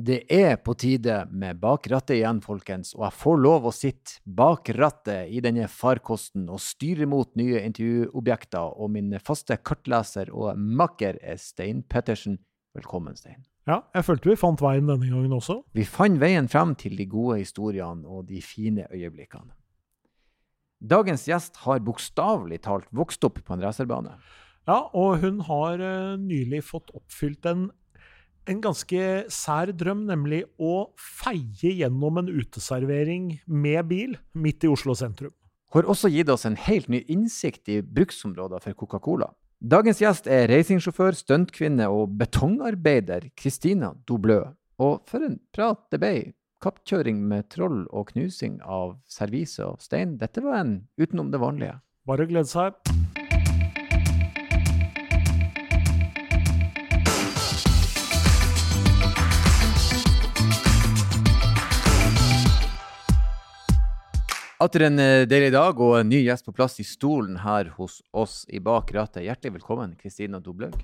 Det er på tide med bak rattet igjen, folkens, og jeg får lov å sitte bak rattet i denne farkosten og styre mot nye intervjuobjekter, og min faste kartleser og makker er Stein Pettersen. Velkommen, Stein. Ja, jeg følte vi fant veien denne gangen også. Vi fant veien frem til de gode historiene og de fine øyeblikkene. Dagens gjest har bokstavelig talt vokst opp på en racerbane. Ja, og hun har uh, nylig fått oppfylt en en ganske sær drøm, nemlig å feie gjennom en uteservering med bil midt i Oslo sentrum. Har også gitt oss en helt ny innsikt i bruksområder for Coca-Cola. Dagens gjest er racingsjåfør, stuntkvinne og betongarbeider Christina Doblø. Og for en prat det ble! Kappkjøring med troll og knusing av servise og stein, dette var en utenom det vanlige. Bare glede seg. Atter en eh, deilig dag og en ny gjest på plass i stolen her hos oss i Bak rattet. Hjertelig velkommen, Kristina Doblaug.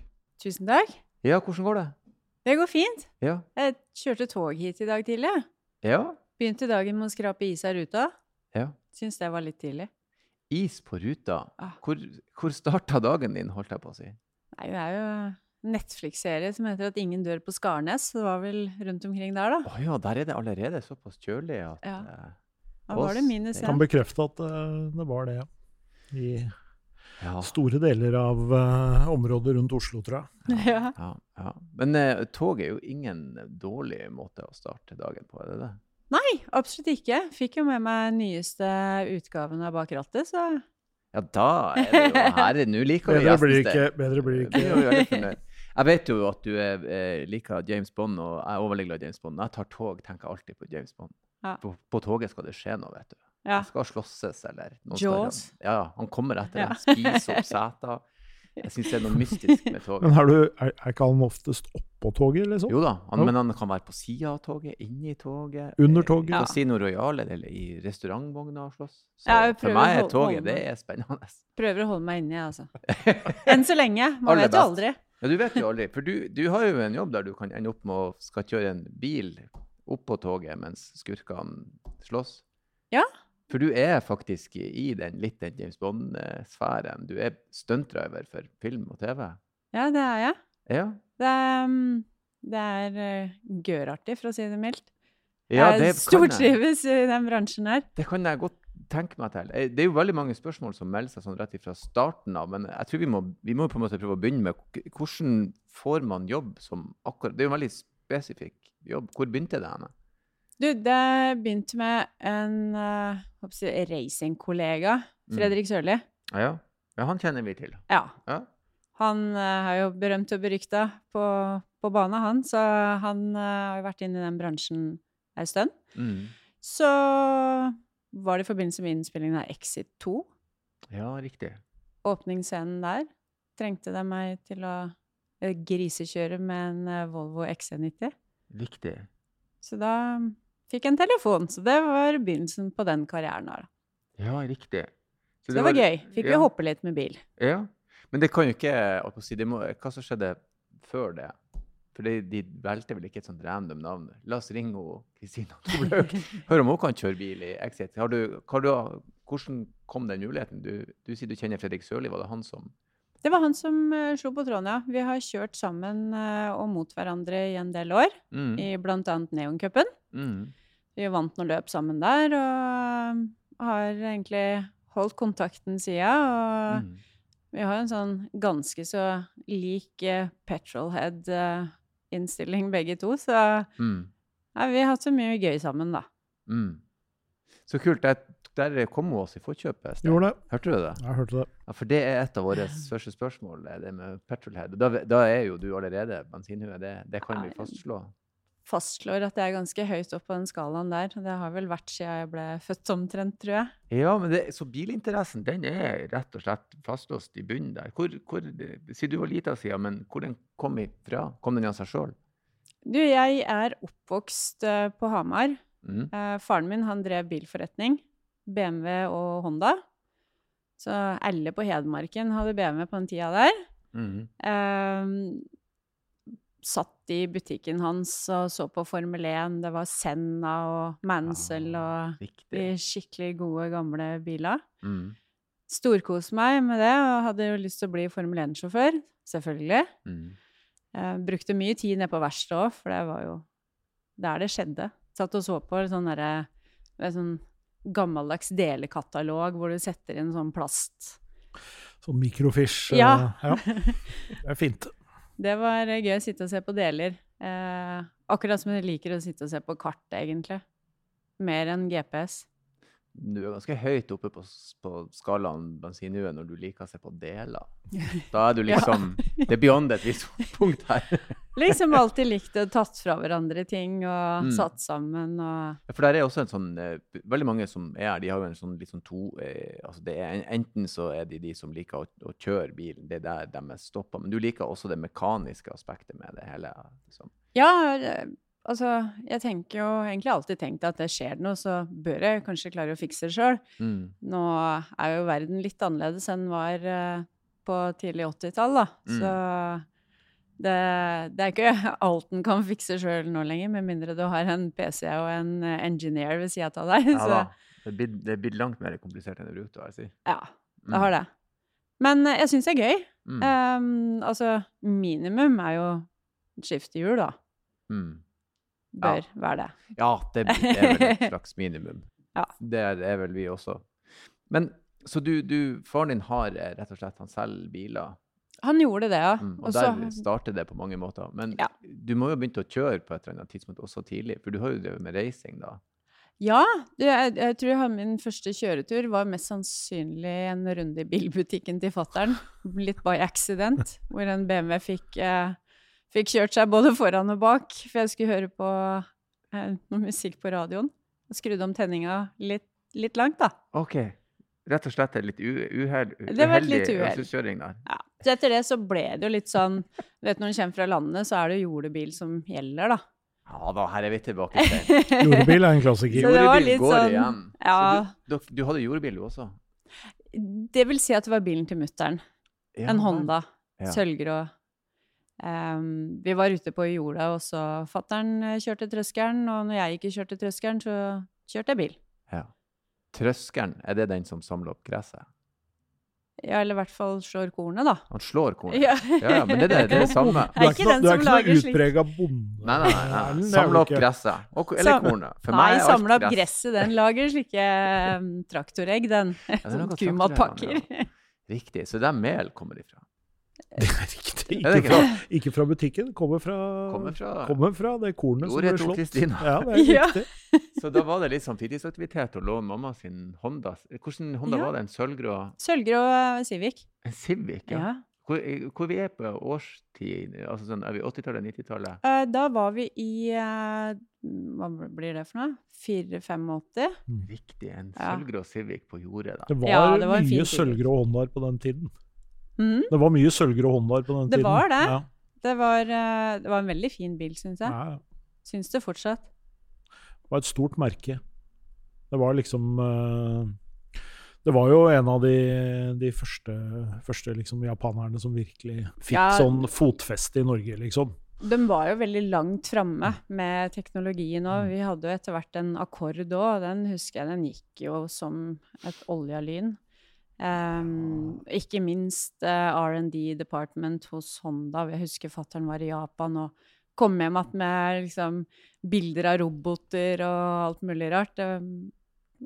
Tusen takk. Ja, hvordan går det? Det går fint. Ja. Jeg kjørte tog hit i dag tidlig. Ja? Begynte dagen med å skrape is av ruta. Ja. Syns det var litt tidlig. Is på ruta. Ah. Hvor, hvor starta dagen din, holdt jeg på å si? Nei, det er jo Netflix-serie som heter At ingen dør på Skarnes. Det var vel rundt omkring der, da. Å ja, der er det allerede såpass kjølig at Ja. Eh, Da var det minus Jeg kan bekrefte at uh, det var det. I ja. store deler av uh, området rundt Oslo, tror jeg. Ja. Ja, ja. Men uh, tog er jo ingen dårlig måte å starte dagen på, er det det? Nei, absolutt ikke. Fikk jo med meg nyeste utgaven av Bak rattet, så Ja, da er det jo her. Nå liker vi Bedre blir det ikke. Bedre blir det ikke. Jeg vet jo at du er, eh, liker James Bond, og jeg er glad i James Bond. Når jeg tar tog, tenker jeg alltid på James Bond. Ja. På, på toget skal det skje noe, vet du. ja. Det skal slåsses, eller noen Jaws. skal- Ja, han kommer etter Ja. deg, spiser opp seter. Jeg syns det er noe mystisk med toget. Men er, du, er, er ikke han oftest oppå toget, liksom? Jo da, han, Jo. men han kan være på sida av toget, inni toget. Under eh, toget. På Ja. Casino Royale eller i restaurantvogna og slåss. Så Ja, for meg er toget det er spennende. Prøver å holde meg inni, altså. Enn så lenge. Man Aller vet jo aldri. Ja, du vet jo aldri. For du, du har jo en jobb der du kan ende opp med å skal kjøre en bil oppå toget mens skurkene slåss. Ja. For du er faktisk i den litt den James Bond-sfæren. Du er stuntdriver for film og TV. Ja, det er jeg. Ja. Det er, um, det er uh, gørartig, for å si det mildt. ja det, jeg, stortrives i den bransjen her. det kan jeg godt tenke meg til. Eh, Det er jo veldig mange spørsmål som melder seg sånn rett fra starten av, men jeg tror vi må, vi må på en måte prøve å begynne med hvordan får man jobb som akkurat Det er jo en veldig spesifikk jobb. Hvor begynte det henne? Du, det begynte med en uh, racingkollega, Mm. Fredrik Sørli. Ja, ja, han kjenner vi til. Ja. Ja. Han uh, er jo berømt og berykta på, på bane, han, så han uh, har jo vært inne i den bransjen ei stund. Mm. Så var det i forbindelse med innspillingen av Exit 2. Ja, riktig. Åpningsscenen der trengte de meg til å eh, grisekjøre med en eh, Volvo XC90. Riktig. Så da fikk jeg en telefon. Så det var begynnelsen på den karrieren. da. Ja, riktig. Så det var gøy. Fikk vi ja. hoppe litt med bil. Ja. Men det kan jo ikke si, det må, Hva som skjedde før det? For de, de valgte vel ikke et sånt random navn. La oss ringe Kristina Tolaug. Hør om hun kan kjøre bil i Exit. Har du, har du, hvordan kom den muligheten? Du, du sier du kjenner Fredrik Sørli. Var det han som Det var han som uh, slo på tråden, ja. Vi har kjørt sammen uh, og mot hverandre i en del år, mm. i annet Neoncupen. Mm. Vi vant noen løp sammen der, og har egentlig holdt kontakten siden. Og Mm. vi har en sånn ganske så lik uh, petrolhead-innstilling begge to, så Mm. ja, vi har hatt så mye gøy sammen, da. Mm. Så kult. Der, der kom hun oss i forkjøpet. Sten. Gjorde det. Hørte du det? Jeg hørte det. Ja, For det er et av våre første spørsmål, det med petrolhead. Da, da er jo du allerede bensinhue. Det, det kan vi fastslå. Fastslår at jeg er ganske høyt opp på den skalaen der. Det har vel vært siden jeg ble født omtrent, tror jeg. Ja, men det, så bilinteressen den er rett og slett fastlåst i bunnen der. Hvor, hvor, Siden du var lita siden, men hvor den kom ifra? Kom den av seg sjøl? Du, jeg er oppvokst eh, på Hamar. Mm. Eh, faren min han drev bilforretning. BMW og Honda. Så alle på Hedmarken hadde BMW på den tida der. Mm. Eh, satt i butikken hans og så på Formel 1. Det var Senna og Mansell Ah, og de skikkelig gode, gamle biler. Mm. Storkoste meg med det, og hadde jo lyst til å bli Formel 1-sjåfør. Selvfølgelig. Mm. Eh, brukte mye tid nede på verkstedet òg, for det var jo der det skjedde. Satt og så på sånn derre er sånn gammeldags delekatalog hvor du setter inn sånn plast. Sånn mikrofish. eh, Ja. ja. Det er fint. Det var eh, gøy å sitte og se på deler. Eh, akkurat som jeg liker å sitte og se på kart, egentlig. Mer enn GPS. Du er ganske høyt oppe på, på skalaen bensinhue når du liker å se på deler. Da er du Ja. liksom Det er beyond et visst punkt her. Liksom alltid likt å tatt fra hverandre ting og Mm. satt sammen og For der er også en sånn eh, Veldig mange som er her, de har jo en sånn litt sånn to eh, altså det er, Enten så er de de som liker å, å kjøre bilen, det er der de er stoppa. Men du liker også det mekaniske aspektet med det hele. Liksom. Ja, altså Jeg tenker jo egentlig alltid tenkt at det skjer noe, så bør jeg kanskje klare å fikse det sjøl. Mm. Nå er jo verden litt annerledes enn den var eh, på tidlig 80-tall, da. Mm. Så det, det er ikke alt en kan fikse sjøl nå lenger, med mindre du har en PC og en eh, engineer ved sida av deg. Ja Så. Det er blitt- det er blitt langt mer komplisert enn det bruker å være. Si. ja, det har det. Men eh, jeg syns det er gøy. Mm. Um, altså, minimum er jo skiftehjul, da. Mm. Bør være det. Ja, det, det er vel et slags minimum. Ja. Det er, er vel vi også. Men så du, du Faren din har eh, rett og slett Han selger biler, Han gjorde det, ja. mm, og Og så- der starter det på mange måter. Men Ja. du må jo begynne å kjøre på et eller annet tidspunkt også tidlig, for du har jo drevet med racing da. Ja, jeg, jeg tror jeg min første kjøretur var mest sannsynlig en runde i bilbutikken til fattern. Litt by accident, hvor en BMW fikk, eh, fikk kjørt seg både foran og bak. For jeg skulle høre på eh, noe musikk på radioen. Og skrudde om tenninga litt, litt langt, da. OK. Rett og slett et litt uhell, uheldig kjøring øvelseskjøring der. Ja. Så etter det så ble det jo litt sånn Du vet når du kommer fra landet, så er det jo jordebil som gjelder, da. Ja da, her er vi tilbake til Jordebil er en klassiker. Så det var Jordebil litt går sånn- igjen. ja. Så du, du hadde jordebil du også? Det vil si at det var bilen til mutter'n. Ja, En. Honda. Ja. Sølvgrå. Um, vi var ute på jorda, og så fattern eh, kjørte trøskeren, og når jeg ikke kjørte trøskeren, så kjørte jeg bil. Ja. Trøskeren, er det den som samler opp gresset? Ja, eller i hvert fall slår kornet, da. Han slår kornet? Ja. Ja, ja, men det, det, det er det samme. Du er ikke den du er ikke slik. utprega bonde. Nei, nei, nei. Samle opp gresset. Og, eller Sam- kornet. For Nei, meg er alt opp gress. gresset. Den lager slike um, traktoregg, den. Ja, Sånn kumatpakker. Ja. Riktig. Så der mel kommer ifra. Det er riktig. Ikke ikke fra, ikke fra butikken. Kommer fra, Kommer fra kommer fra det kornet som ble slått. Kristina. Ja, det er Ja. riktig. Så da var det litt sånn fritidsaktivitet å låne mamma sin Honda. Hvordan Honda Ja. var det? En sølvgrå Sølvgrå eh, Civic. En Civic? Ja. Ja. Hvor, hvor vi er på årstid? Altså sånn, er vi 80-tallet, 90-tallet? Eh, Da var vi i eh, Hva blir det for noe? 4-85? Riktig. En Ja. sølvgrå Civic på jordet, da. Det var, Ja, det var mye sølvgrå Hondaer på den tiden. Mhm. Det var mye sølvgrå Hondaer på den Det tiden. var det. Ja. Det, var, eh, det var en veldig fin bil, syns jeg. Ja, ja. Syns det fortsatt. Det var et stort merke. Det var liksom eh, Det var jo en av de, de første, første liksom, japanerne som virkelig fikk Ja. sånn fotfeste i Norge, liksom. De var jo veldig langt framme med teknologien òg. Vi hadde jo etter hvert en Akkord òg, den husker jeg den gikk jo som et olja lyn. Ehm, ikke minst uh, R&D department hos Honda. Jeg husker fattern var i Japan og kom hjem igjen med liksom, bilder av roboter og alt mulig rart. Var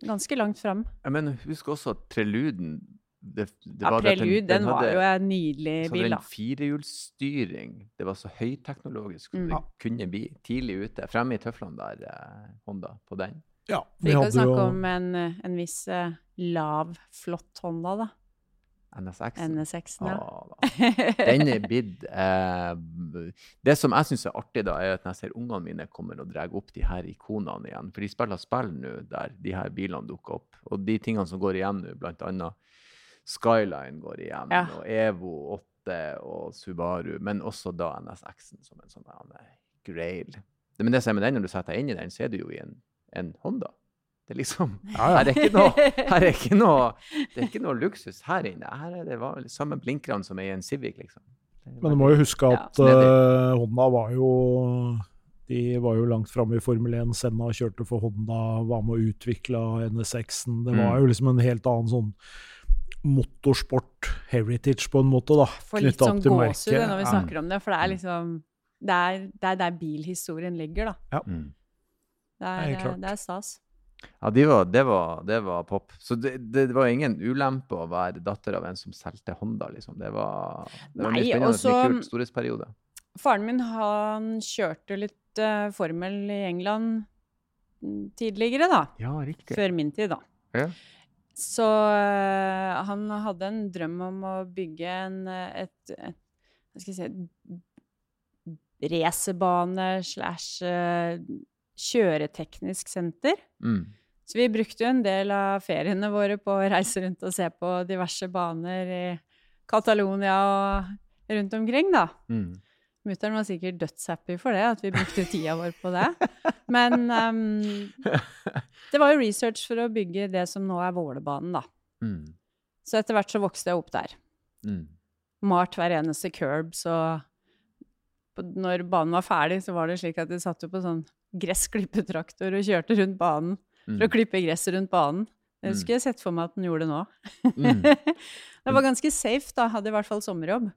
ganske langt fram. Men husk også at Preluden det, det Ja, var det Prelude, den, var hadde- jo en nydelig så hadde bil, den firehjulsstyring. Det var så høyteknologisk Mm. det kunne bli. Tidlig ute. Fremme i tøflene der, eh, Honda, på den. Ja, Vi kan snakke om en, en viss eh, lav, flott Honda, da. NSX. NSX-en, ja. Ja, da. Den er blitt eh, Det som jeg syns er artig, da, er at når jeg ser ungene mine kommer og drar opp de her ikonene igjen. For de spiller spill nå der de her bilene dukker opp. Og de tingene som går igjen nå, annet Skyline går igjen, Ja. og Evo 8 og Subaru, men også da NSX-en som en sånn grail. Men det som er med den, når du setter deg inn i den, så er du jo i en, en Honda. Det er liksom Ja, her er ikke noe, her er ikke noe, det er ikke noe luksus her inne. Her er det var- samme blinkerne som er i en Civic, liksom. Men du må jo huske at ja, uh, Honda var jo de var jo langt framme i Formel 1. Senna kjørte for Honda, var med og utvikla NSX-en. Det var Mm. jo liksom en helt annen sånn motorsport-heritage, på en måte, da. Får litt sånn opp til gåsehud når vi snakker om det, for det er liksom Det er, det er der bilhistorien ligger, da. Mm. Det er, klart. det er stas. Ja, de var, det, var, det var pop. Så det, det var ingen ulempe å være datter av en som solgte Honda, liksom. Det var, det var Nei, mye spennende, også, mye kult. Storhetsperiode. Faren min han kjørte litt uh, formel i England mm, tidligere, da. Ja, riktig. Før min tid, da. Ja. Så uh, han hadde en drøm om å bygge en, eh, et, et Hva skal jeg si Racerbane slash eh, kjøreteknisk senter. Mm. Så vi brukte jo en del av feriene våre på å reise rundt og se på diverse baner i Catalonia og rundt omkring, da. Mm. Mutter'n var sikkert dødshappy for det, at vi brukte tida vår på det. Men um, det var jo research for å bygge det som nå er Vålerbanen, da. Mm. Så etter hvert så vokste jeg opp der. Mm. Malt hver eneste curb, så når banen var ferdig, så var det slik at de satt jo på sånn gressklippertraktor og kjørte rundt banen for å Mm. klippe gresset rundt banen. Det Mm. skulle jeg sett for meg at den gjorde nå. Mm. det var ganske safe, da. Hadde i hvert fall sommerjobb.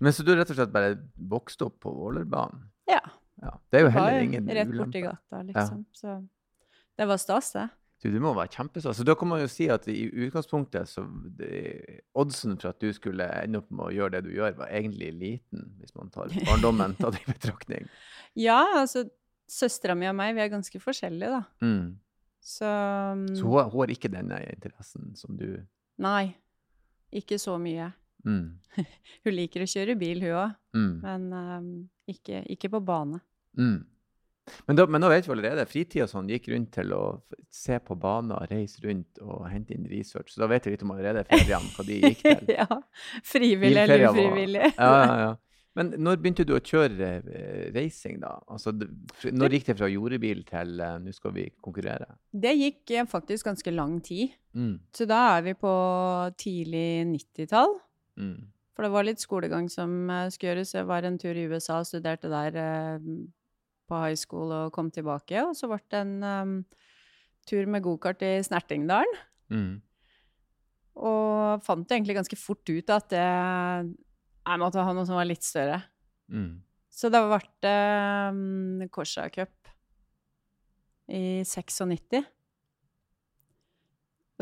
Men så du rett og slett bare vokste opp på Vålerbanen? Ja. Ja. Det er jo heller jo ulempe. rett borti gata, liksom. Så det var stas, det. Du, det må være kjempestas. Så da kan man jo si at i utgangspunktet så det, Oddsen for at du skulle ende opp med å gjøre det du gjør, var egentlig liten, hvis man tar barndommen tatt i betraktning. Ja, altså Søstera mi og meg, vi er ganske forskjellige, da. Mm. Så, um, Så hun, hun har ikke denne interessen som du Nei. Ikke så mye. mm. Hun liker å kjøre bil, hun òg, Mm. men um, ikke, ikke på bane. Mm. Men, da, men da vet vi allerede. Fritida sånn gikk rundt til å se på baner, reise rundt og hente inn research. Så da vet vi litt om allerede feriene, hva de gikk til. ja. Frivillig eller ufrivillig. Ja, ja, ja. Men når begynte du å kjøre eh, racing, da? Altså, når gikk det fra jordebil til uh, nå skal vi konkurrere? Det gikk uh, faktisk ganske lang tid. Mm. Så da er vi på tidlig 90-tall. Mm. For det var litt skolegang som uh, skulle gjøres. Jeg var en tur i USA og studerte der på high school og kom tilbake. Og så ble det en um, tur med gokart i Snertingdalen. Mm. Og fant egentlig ganske fort ut at det, jeg måtte ha noe som var litt større. Mm. Så det ble det um, Korsa Cup i 96.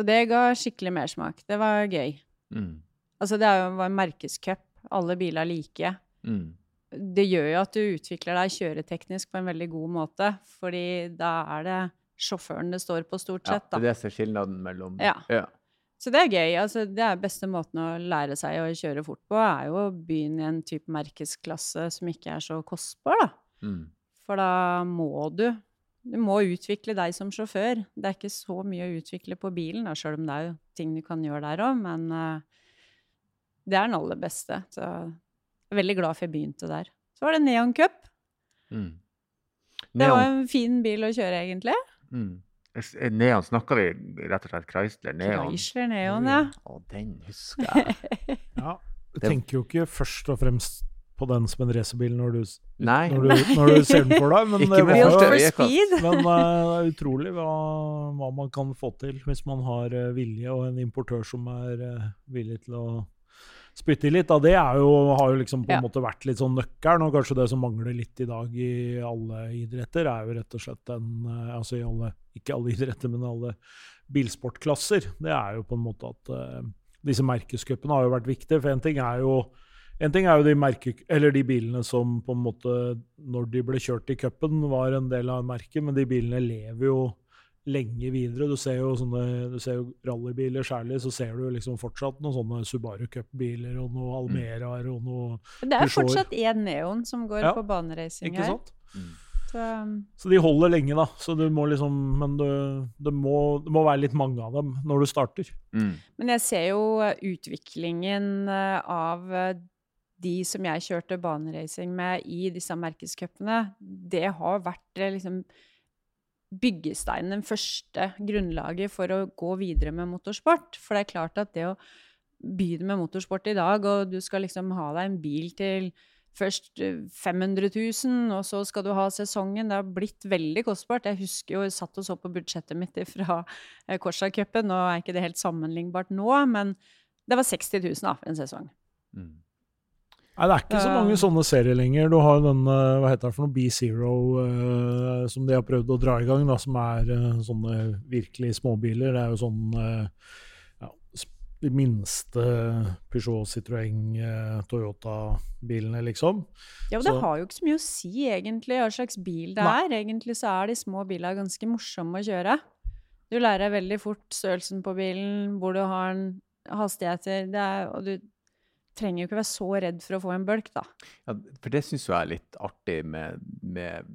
Og det ga skikkelig mersmak. Det var gøy. Mm. Altså, det var en merkescup. Alle biler like. Mm. Det gjør jo at du utvikler deg kjøreteknisk på en veldig god måte, fordi da er det sjåføren det står på, stort Ja, sett. det er da. det som er skilnaden mellom Ja. ja. Så det er gøy. Altså, det er beste måten å lære seg å kjøre fort på, er jo å begynne i en type merkesklasse som ikke er så kostbar, da. Mm. For da må du Du må utvikle deg som sjåfør. Det er ikke så mye å utvikle på bilen, da, sjøl om det er jo ting du kan gjøre der òg, men uh, det er den aller beste. Så jeg er veldig glad for jeg begynte der. Så var det Neon Cup. Mm. Det var en fin bil å kjøre, egentlig. mm. Eh, Neon snakker vi rett og slett Chrysler Neon? Chrysler Neon, ja. Å, den husker jeg. Ja, du tenker jo ikke først og fremst på den som en racerbil når, du når, når du ser den for deg, men det var. Men eh, det er utrolig hva, hva man kan få til hvis man har uh, vilje og en importør som er uh, villig til å spytte litt. Da. Det er jo, har jo liksom på en Ja. måte vært litt sånn nøkkelen, og kanskje det som mangler litt i dag i alle idretter, er jo rett og slett den eh, Altså i alle, ikke alle idretter, men alle bilsportklasser. Det er jo på en måte at uh, disse merkescupene har jo vært viktige. For en ting er jo en ting er jo de, merke, eller de bilene som på en måte, når de ble kjørt i cupen, var en del av merket, men de bilene lever jo lenge videre. Du ser jo sånne, du ser jo rallybiler særlig, så ser du liksom fortsatt noen sånne Subaru Cup-biler og noen Almeraer og noe Det er Peugeot. fortsatt én Neon som går Ja, på baneracing Ikke her. sant? Mm. Så, Så de holder lenge, da. Så du må liksom Men det, det, må, det må være litt mange av dem når du starter. Mm. Men jeg ser jo eh, utviklingen eh, av eh, de som jeg kjørte baneracing med i disse merkescupene. Det har vært liksom byggesteinen, den første grunnlaget for å gå videre med motorsport. For det er klart at det å begynne med motorsport i dag, og du skal liksom ha deg en bil til først eh, 500 000, og så skal du ha sesongen. Det har blitt veldig kostbart. Jeg husker jo, jeg satt og så på budsjettet mitt fra eh, Korsa-cupen. Nå er ikke det helt sammenlignbart nå, men det var 60 000 da, for en sesong. Mm. Nei, det er ikke så mange sånne serier lenger. Du har jo den, hva heter det for noe, B-Zero, eh, som de har prøvd å dra i gang, da, som er eh, sånne virkelig småbiler. Det er jo sånn eh, ja, de minste Peugeot, Citroën, eh, Toyota-bilene, liksom. Ja, og det Så- har jo ikke så mye å si, egentlig, hva slags bil det Nei. er. Egentlig så er de små bilene ganske morsomme å kjøre. Du lærer veldig fort størrelsen på bilen, hvor du har hastigheter, det er, og du trenger jo ikke være så redd for å få en bølk, da. Ja, for det syns jeg er litt artig med, med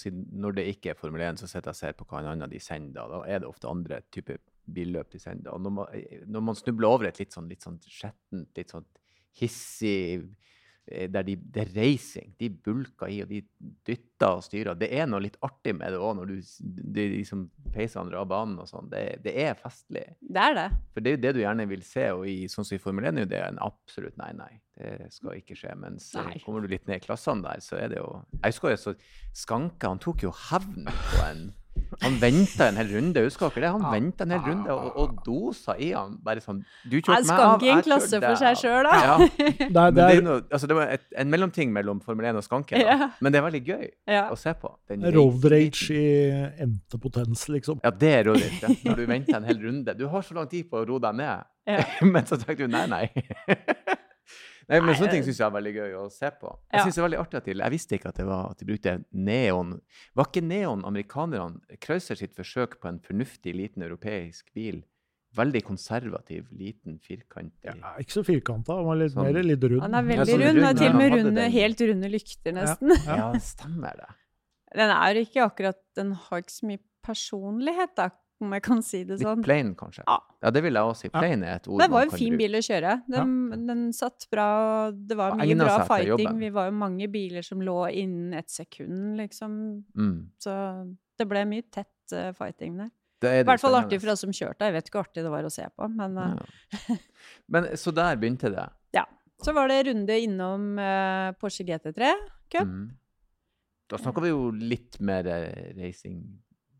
si, Når det ikke er Formel 1, så sitter jeg og ser på hva en annen de sender. Da er det ofte andre typer billøp de sender. Og når man, når man snubler over et litt sånn, litt sånn skjettent, litt sånn hissig der de, det er racing. De bulker i, og de dytter og styrer. Det er noe litt artig med det òg, når du, de liksom peiser andre av banen og sånn. Det, det er festlig. Det er det. For det er jo det du gjerne vil se, og i, sånn som i Formel 1 er jo det en absolutt nei, nei. Det skal ikke skje. Mens eh, Nei. kommer du litt ned i klassene der, så er det jo Jeg husker jo så Skanke, han tok jo hevn på en Han venta en hel runde, husker dere det? Han venta en hel runde og, og dosa i han. Bare sånn Du kjørte meg av, jeg klasse for seg sjøl, da? Ja. Det er, det det, er noe, altså det var et, en mellomting mellom Formel 1 og skanken da. Ja. men det er veldig gøy Ja. å se på. Den road rage i endte potens, liksom. Ja, det er road rage. ja. Når du venter en hel runde. Du har så lang tid på å roe deg ned. Ja. men så tenker du nei, nei. nei, men sånne ting syns jeg er veldig gøy å se på. Jeg synes det er veldig artig at de, jeg visste ikke at, det var, at de brukte neon. Var ikke neon amerikanerne Krauser sitt forsøk på en fornuftig, liten europeisk bil? Veldig konservativ, liten, firkantig Ja, ikke så firkanta, han var litt Sånn- mer litt rund. Han er veldig sånn rund. og til og med ja, runde, helt runde lykter, nesten. Ja, stemmer det. Den er ikke akkurat Den har ikke så mye personlighet, da, om jeg kan si det Litt sånn. plain, kanskje. Ja. Ja, det vil jeg også si. Ja. Plain er et ord Det var jo en fin bruke. bil å kjøre. Den, den satt bra, og det var mye bra fighting. Vi var jo mange biler som lå innen ett sekund, liksom. Mm. Så det ble mye tett uh, fighting der. Det er I hvert fall spennende. artig for oss som kjørte. Jeg vet ikke hvor artig det var å se på, men uh. Ja. Men så der begynte det. Ja. så var det runde innom uh, Porsche GT3 Cup. Mm. Da snakker vi jo litt mer eh,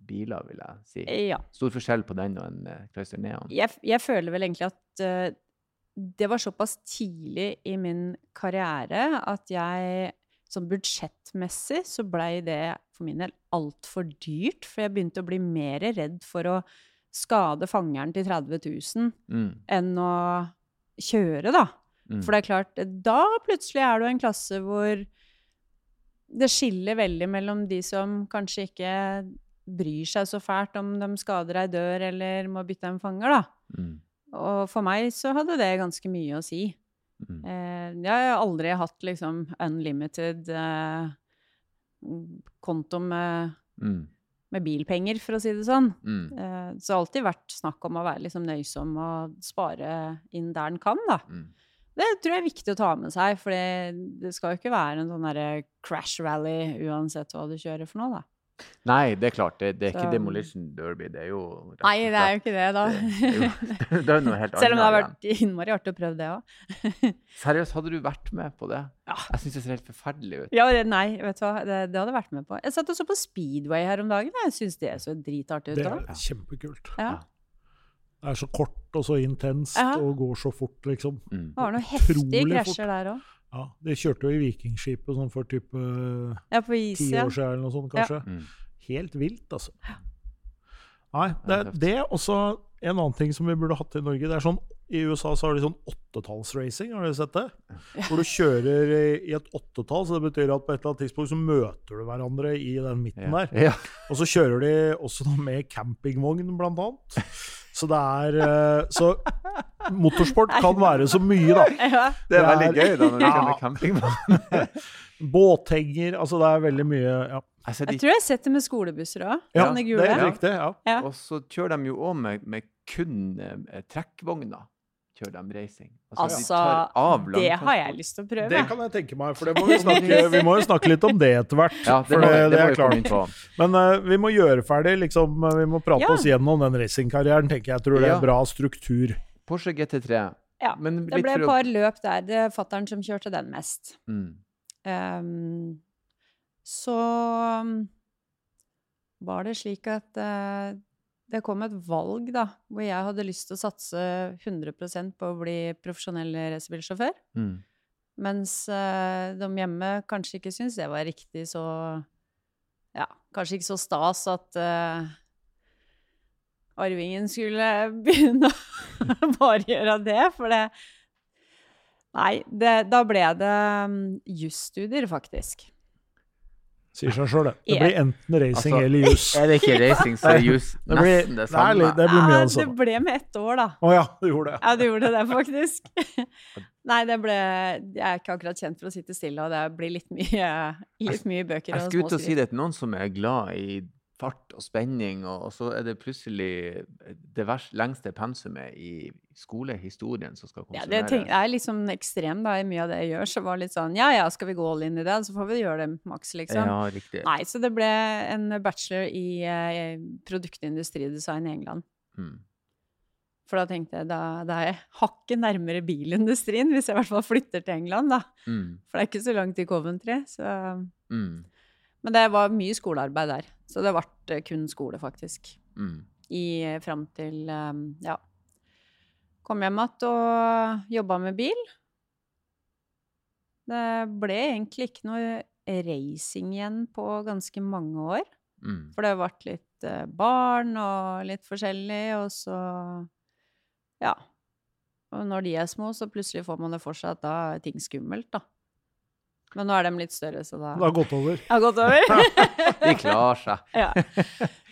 racingbiler, vil jeg si. Ja. Stor forskjell på den og en uh, Chrysler Neon. jeg, jeg føler vel egentlig at uh, det var såpass tidlig i min karriere at jeg Sånn budsjettmessig så blei det for min del altfor dyrt, for jeg begynte å bli mer redd for å skade fangeren til 30 000 Mm. enn å kjøre, da. Mm. For det er klart, da plutselig er du en klasse hvor det skiller veldig mellom de som kanskje ikke bryr seg så fælt om de skader ei dør eller må bytte en fanger, da. Mm. Og for meg så hadde det ganske mye å si. Mm. Eh, jeg har aldri hatt liksom unlimited eh, konto med, Mm. med bilpenger, for å si det sånn. Mm. Eh, så det har alltid vært snakk om å være liksom nøysom og spare inn der en kan, da. Mm. Det tror jeg er viktig å ta med seg, for det, det skal jo ikke være en sånn crash rally uansett hva du kjører for noe, da. Nei, det er klart. Det, det er ikke Så- Demolition Derby. Det er jo Nei, det er jo ikke det, da. Det det, jo- det er noe helt Selv om det har vært innmari artig å prøve det òg. Seriøst, hadde du vært med på det? Ja. Jeg syns det ser helt forferdelig ut. Ja, det- nei, vet du hva, det, det hadde jeg vært med på. Jeg satt og så på Speedway her om dagen. Jeg syns det så dritartig ut Det er kjempekult. Ja. Det er så kort og så intenst Ja. og går så fort, liksom. Mm. Det var noen heftige krasjer der òg. Ja, De kjørte jo i Vikingskipet sånn for type Ja, på is, ti ja. år siden eller noe sånt, kanskje. Mm. Helt vilt, altså. Nei, det, det er også en annen ting som vi burde hatt i Norge. Det er sånn, I USA så har de sånn åttetallsracing, har dere sett det? Hvor du kjører i, i et åttetall, så det betyr at på et eller annet tidspunkt så møter du hverandre i den midten Ja. der. Ja. Og så kjører de også med campingvogn, blant annet. Så det er eh, Så motorsport kan være så mye, da. Ja. Det er Det veldig gøy da når du Ja. kjører campingvogn. Båthenger Altså, det er veldig mye ja. Altså, de Jeg tror jeg har sett det med skolebusser òg. Ja, det er riktig. ja. Ja. Og så kjører de jo òg med, med kun eh, trekkvogner. Kjører de racing. de Altså, tar det har jeg lyst til å prøve. Det kan jeg tenke meg, for det må vi snakke Vi må jo snakke litt om det etter hvert. Ja, det, for må, det, det, det er klart. Men uh, vi må gjøre ferdig, liksom. eh, Vi må prate Ja. oss gjennom den racingkarrieren, tenker jeg. Tror det er bra struktur. Porsche GT3. Ja, Men Det ble et par løp der. Det er fattern som kjørte den mest. Mm. Um, så var det slik at eh, det kom et valg, da, hvor jeg hadde lyst til å satse 100% på å bli profesjonell racerbilsjåfør. Mm. Mens eh, de hjemme kanskje ikke syntes det var riktig så Ja, kanskje ikke så stas at uh, arvingen skulle begynne å bare gjøre det, for det Nei, det, da ble det um, jusstudier, faktisk. Sier seg sjøl, det. Det blir enten racing Altså, eller jus. Er det ikke racing, så er jus nesten det det, samme. litt, det blir mye Ja, av det det ble med ett år, da. Å ja, du gjorde det. Ja, det gjorde det, faktisk. Nei, det ble Jeg er ikke akkurat kjent for å sitte stille, og det blir litt mye, litt mye bøker Jeg og skulle ut og si det til noen som er glad i fart og spenning, og, og så er det plutselig det vers, lengste pensumet i skolehistorien som skal Ja, det konsumeres. tenk, er liksom ekstrem da, i mye av det jeg gjør, så var det litt sånn Ja ja, skal vi gå all in i det, så får vi gjøre det maks, liksom. Ja, riktig. Nei, så det ble en bachelor i eh, produktindustridesign i England. Mm. For da tenkte jeg da, da er jeg hakket nærmere bilindustrien, hvis jeg i hvert fall flytter til England, da. Mm. For det er ikke så langt i Coventry. Så. Mm. Men det var mye skolearbeid der. Så det ble kun skole, faktisk. Mm. I fram til eh, ja. Kom hjem igjen og jobba med bil. Det ble egentlig ikke noe racing igjen på ganske mange år. Mm. For det ble litt eh, barn og litt forskjellig, og så Ja. Og når de er små, så plutselig får man det for seg at da er ting skummelt, da. Men nå er de litt større, så da Det har gått over. har gått over. De klarer seg. ja.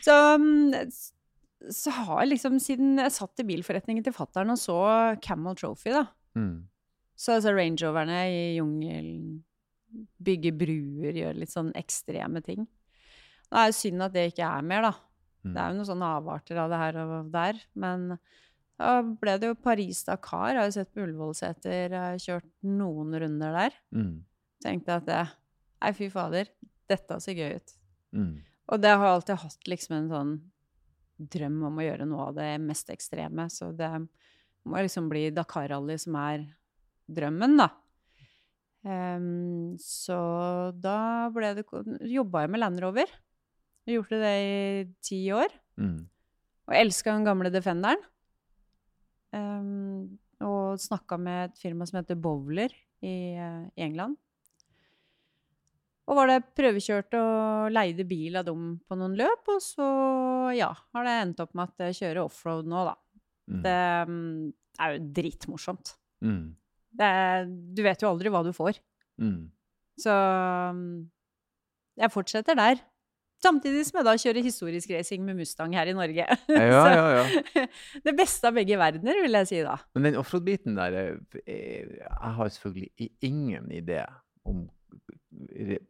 Så, mm, så har jeg liksom, siden jeg satt i bilforretningen til fattern og så Camel Trophy, da, Mm. så altså rangeoverne i jungelen bygger bruer, gjør litt sånn ekstreme ting. Det er jo synd at det ikke er mer, da. Mm. Det er jo noen sånne avarter av det her og der, men da ble det jo Paris-Dakar. Har jo sett på Ullevålseter, kjørt noen runder der. Mm. Tenkte at det, nei fy fader, dette ser gøy ut. Mm. Og det har jeg alltid hatt liksom en sånn drøm om å gjøre noe av det mest ekstreme, så det må liksom bli Dakar-rally som er drømmen, da. Um, så da ble det jobba jeg med Land Rover. Jeg gjorde det i ti år. Mm. Og elska den gamle Defenderen. Um, og snakka med et firma som heter Bowler i, eh, i England. Og var det prøvekjørt og leide bil av dem på noen løp, og så, ja, har det endt opp med at jeg kjører offroad nå, da. Mm. Det mm, er jo dritmorsomt. Mm. Det du vet jo aldri hva du får. Mm. Så mm, jeg fortsetter der. Samtidig som jeg da kjører historisk racing med Mustang her i Norge. Ja, ja, ja. Det beste av begge verdener, vil jeg si da. Men den offroad-biten der er, er, Jeg har selvfølgelig ingen idé om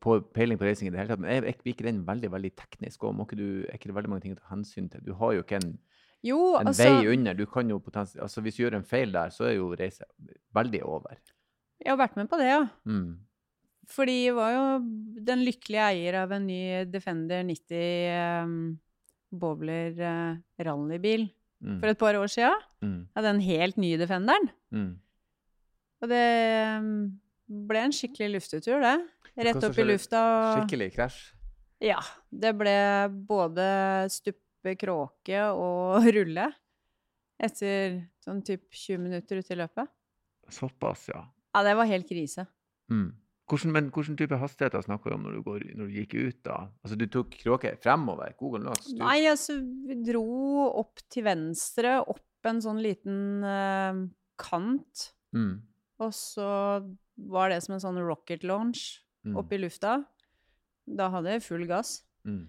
på, peiling på racing i det hele tatt, men er, ikke den veldig veldig teknisk? Og må ikke du, er ikke det veldig mange ting å ta hensyn til? Du har jo ikke en, Jo, en altså vei under. Du kan jo potens- altså Hvis du gjør en feil der, så er jo racet veldig over. Jeg har vært med på det, ja. Mm. Fordi jeg var jo den lykkelige eier av en ny Defender 90 um, Bowler uh, rallybil Mm. for et par år sia. Mm. Ja, den helt nye Defenderen. Mm. Og det um, ble en skikkelig luftetur, det. Rett opp i lufta. Skikkelig krasj. Ja. Det ble både stuppe kråke og rulle etter sånn typ 20 minutter ute i løpet. Såpass, ja. Ja, det var helt krise. Mm. Hvordan, men hvilken type hastigheter snakker vi om når du, går, når du gikk ut? da? Altså Du tok kråke fremover? God Nei, altså, vi dro opp til venstre, opp en sånn liten uh, kant, Mm. og så var det som en sånn rocket launch Mm. opp i lufta. Da hadde jeg full gass. Mm.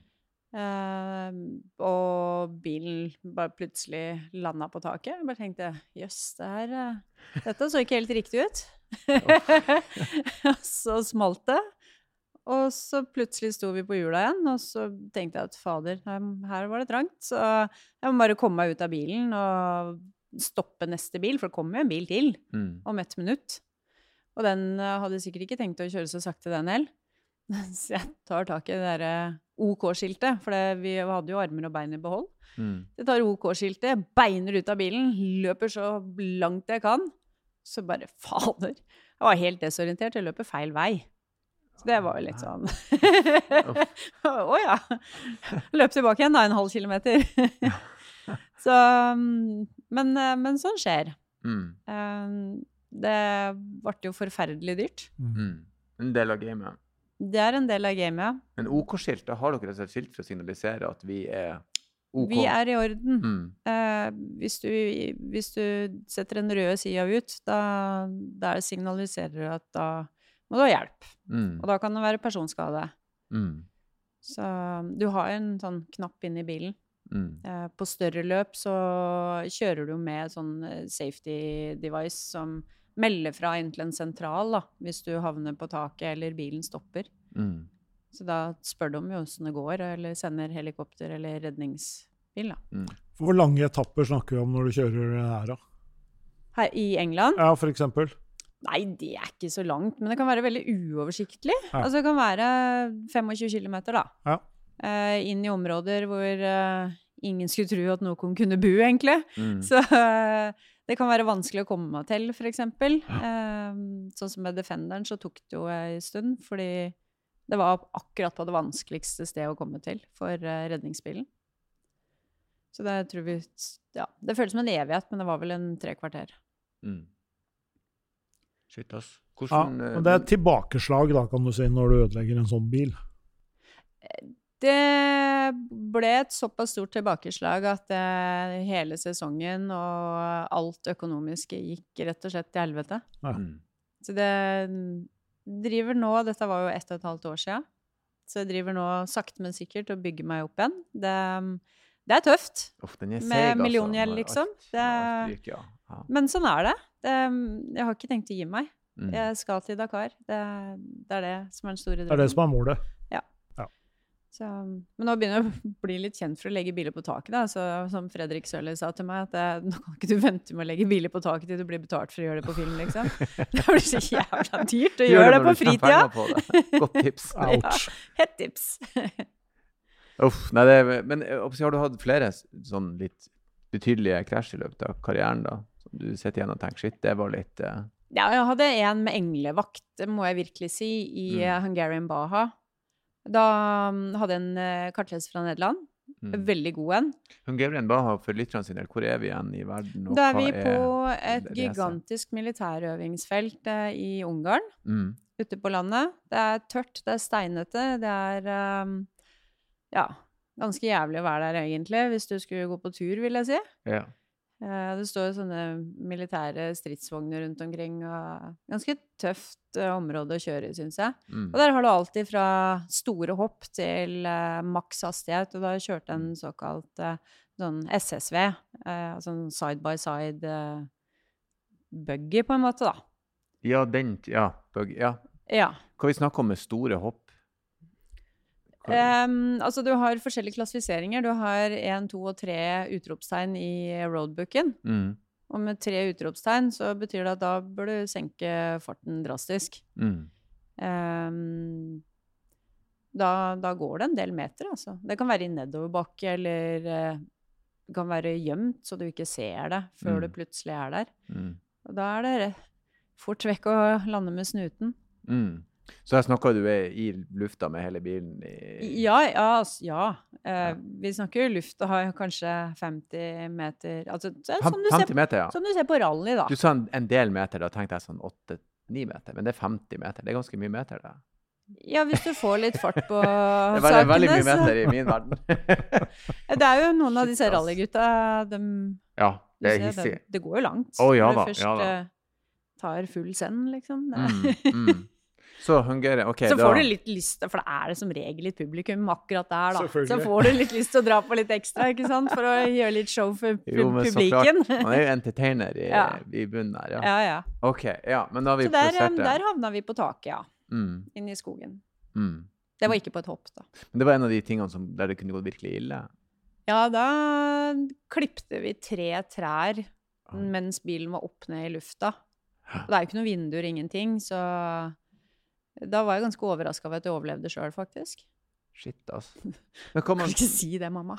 Eh, og bilen bare plutselig landa på taket. Jeg bare tenkte jøss, det her eh, Dette så ikke helt riktig ut. så smalt det. Og så plutselig sto vi på hjula igjen, og så tenkte jeg at fader, her, her var det trangt. Så jeg må bare komme meg ut av bilen og stoppe neste bil, for det kommer jo en bil til Mm. om ett minutt. Og den eh, hadde sikkert ikke tenkt å kjøre så sakte, den heller. Så jeg tar tak i det derre OK-skiltet, for det, vi hadde jo armer og bein i behold. Mm. Jeg tar OK-skiltet, beiner ut av bilen, løper så langt jeg kan. Så bare fader. Jeg var helt desorientert. Jeg løper feil vei. Så det var jo litt sånn Å ja. Løp tilbake igjen, da, en halv kilometer. så mm, men, eh, men sånn skjer. Mm. Eh, Det ble jo forferdelig dyrt. Mm. En del av gamet. Det er en del av gamet. Men OK-skiltet, OK har dere et skilt for å signalisere at vi er OK? Vi er i orden. mm. Eh, hvis, du, hvis du setter den røde sida ut, da, der signaliserer du at da må du ha hjelp. Mm. Og da kan det være personskade. Mm. Så du har en sånn knapp inni bilen. Mm. Eh, på større løp så kjører du med sånn eh, safety device som melder fra inn til en sentral da, hvis du havner på taket eller bilen stopper. Mm. Så da spør de jo åssen det går, eller sender helikopter eller redningsbil. da. Mm. Hvor lange etapper snakker vi om når du kjører her, da? Her i England Ja, for eksempel. Nei, det er ikke så langt, men det kan være veldig uoversiktlig. Ja. Altså, det kan være 25 km, da. Ja. Uh, inn i områder hvor uh, ingen skulle tro at noen kunne bo, egentlig. Mm. Så eh, det kan være vanskelig å komme til, f.eks. Eh, sånn som med Defenderen så tok det jo ei stund, fordi det var akkurat på det vanskeligste stedet å komme til for eh, redningsbilen. Så det tror vi Ja, det føles som en evighet, men det var vel en tre kvarter. Mm. Shit, ass. Hvordan ja, men det er et tilbakeslag, da, kan du si, når du ødelegger en sånn bil. Det ble et såpass stort tilbakeslag at eh, hele sesongen og alt økonomiske gikk rett og slett til helvete. mm. Så det driver nå Dette var jo ett og et halvt år sia. Så jeg driver nå sakte, men sikkert og bygger meg opp igjen. Det, det er tøft. Uff, er seg, Med altså, milliongjeld, liksom. Det- ryker, ja. Ja. Men sånn er det. det. Jeg har ikke tenkt å gi meg. Mm. Jeg skal til Dakar. Det, det er det som er den store drømmen. Det er det som er målet. Så, men nå begynner jeg å bli litt kjent for å legge biler på taket. Da. Så, som Fredrik Søller sa til meg, at det, nå kan ikke du vente med å legge biler på taket til du blir betalt for å gjøre det på film, liksom. Det blir så jævla dyrt å Gjør gjøre det på fritida. på det. Godt tips. Ouch. Hett tips. Uff, nei, det, er- men eh, har du hatt flere sånn litt betydelige krasj i løpet av karrieren, da? Som du sitter igjen og tenker shit, det var litt uh... Ja, jeg hadde en med englevakt, må jeg virkelig si, i Mm. eh, Hungarian Baha. Da mm, hadde jeg en uh, kartleser fra Nederland. mm. Veldig god en. Hungarian Baha, for lytterne sine, hvor er vi igjen i verden? og Da er vi på et er gigantisk militærøvingsfelt eh, i Ungarn. Mm. ute på landet. Det er tørt, det er steinete, det er um, ja, ganske jævlig å være der egentlig, hvis du skulle gå på tur, vil jeg si. Ja. Eh, det står sånne militære stridsvogner rundt omkring, og ganske tøft eh, område å kjøre i, syns jeg. Mm. Og der har du alltid fra store hopp til uh, maks hastighet, og da har jeg en såkalt uh, sånn SSV, uh, altså en side by side buggy, på en måte, da. ja, den Ja. buggy. ja. Ja. Hva vi snakker om med store hopp? Em, altså, du har forskjellige klassifiseringer. Du har én, to og tre utropstegn i roadbooken. mm. Og med tre utropstegn så betyr det at da bør du senke farten drastisk. Mm. Um, da, da går det en del meter, altså. Det kan være i nedoverbakke, eller eh, det kan være gjemt, så du ikke ser det før Mm. du plutselig er der. Mm. Og da er det fort vekk å lande med snuten. Mm. Så her snakker du i lufta med hele bilen i Ja, ja. ja. Eh, Vi snakker jo lufta har kanskje 50 meter altså, som, du 50 ser, meter, ja. som du ser på rally, da. Du sa en, en del meter, da tenkte jeg sånn 8-9 meter. Men det er 50 meter. Det er ganske mye meter, det. Ja, hvis du får litt fart på sakene. Det er veldig, mye meter i min verden. Det er jo noen av disse rallygutta, de, ja, det er ser, hissig. det, det går jo langt. Å, ja når du først ja da. tar full send, liksom. Mm, mm. Så Hungarian OK, Så da får du litt lyst til, for det er det som regel litt publikum akkurat der, da. Så får du litt lyst til å dra på litt ekstra, ikke sant? For å gjøre litt show for pu- Jo, men så klart. Man er jo entertainer i, Ja. i bunnen der, ja. Ja, ja. OK, ja. Men da har vi Så der, plassert em, det. der havna vi på taket, ja. Mm, Inne i skogen. mm. Det var ikke på et hopp, da. Men det var en av de tingene som, der det kunne gått virkelig ille. Ja, da klipte vi tre trær Ah. mens bilen var opp ned i lufta. Og det er jo ikke noe vinduer, ingenting, så da var jeg ganske overraska over at jeg overlevde sjøl, faktisk. Shit, altså. Men kan man Kan ikke si det, mamma.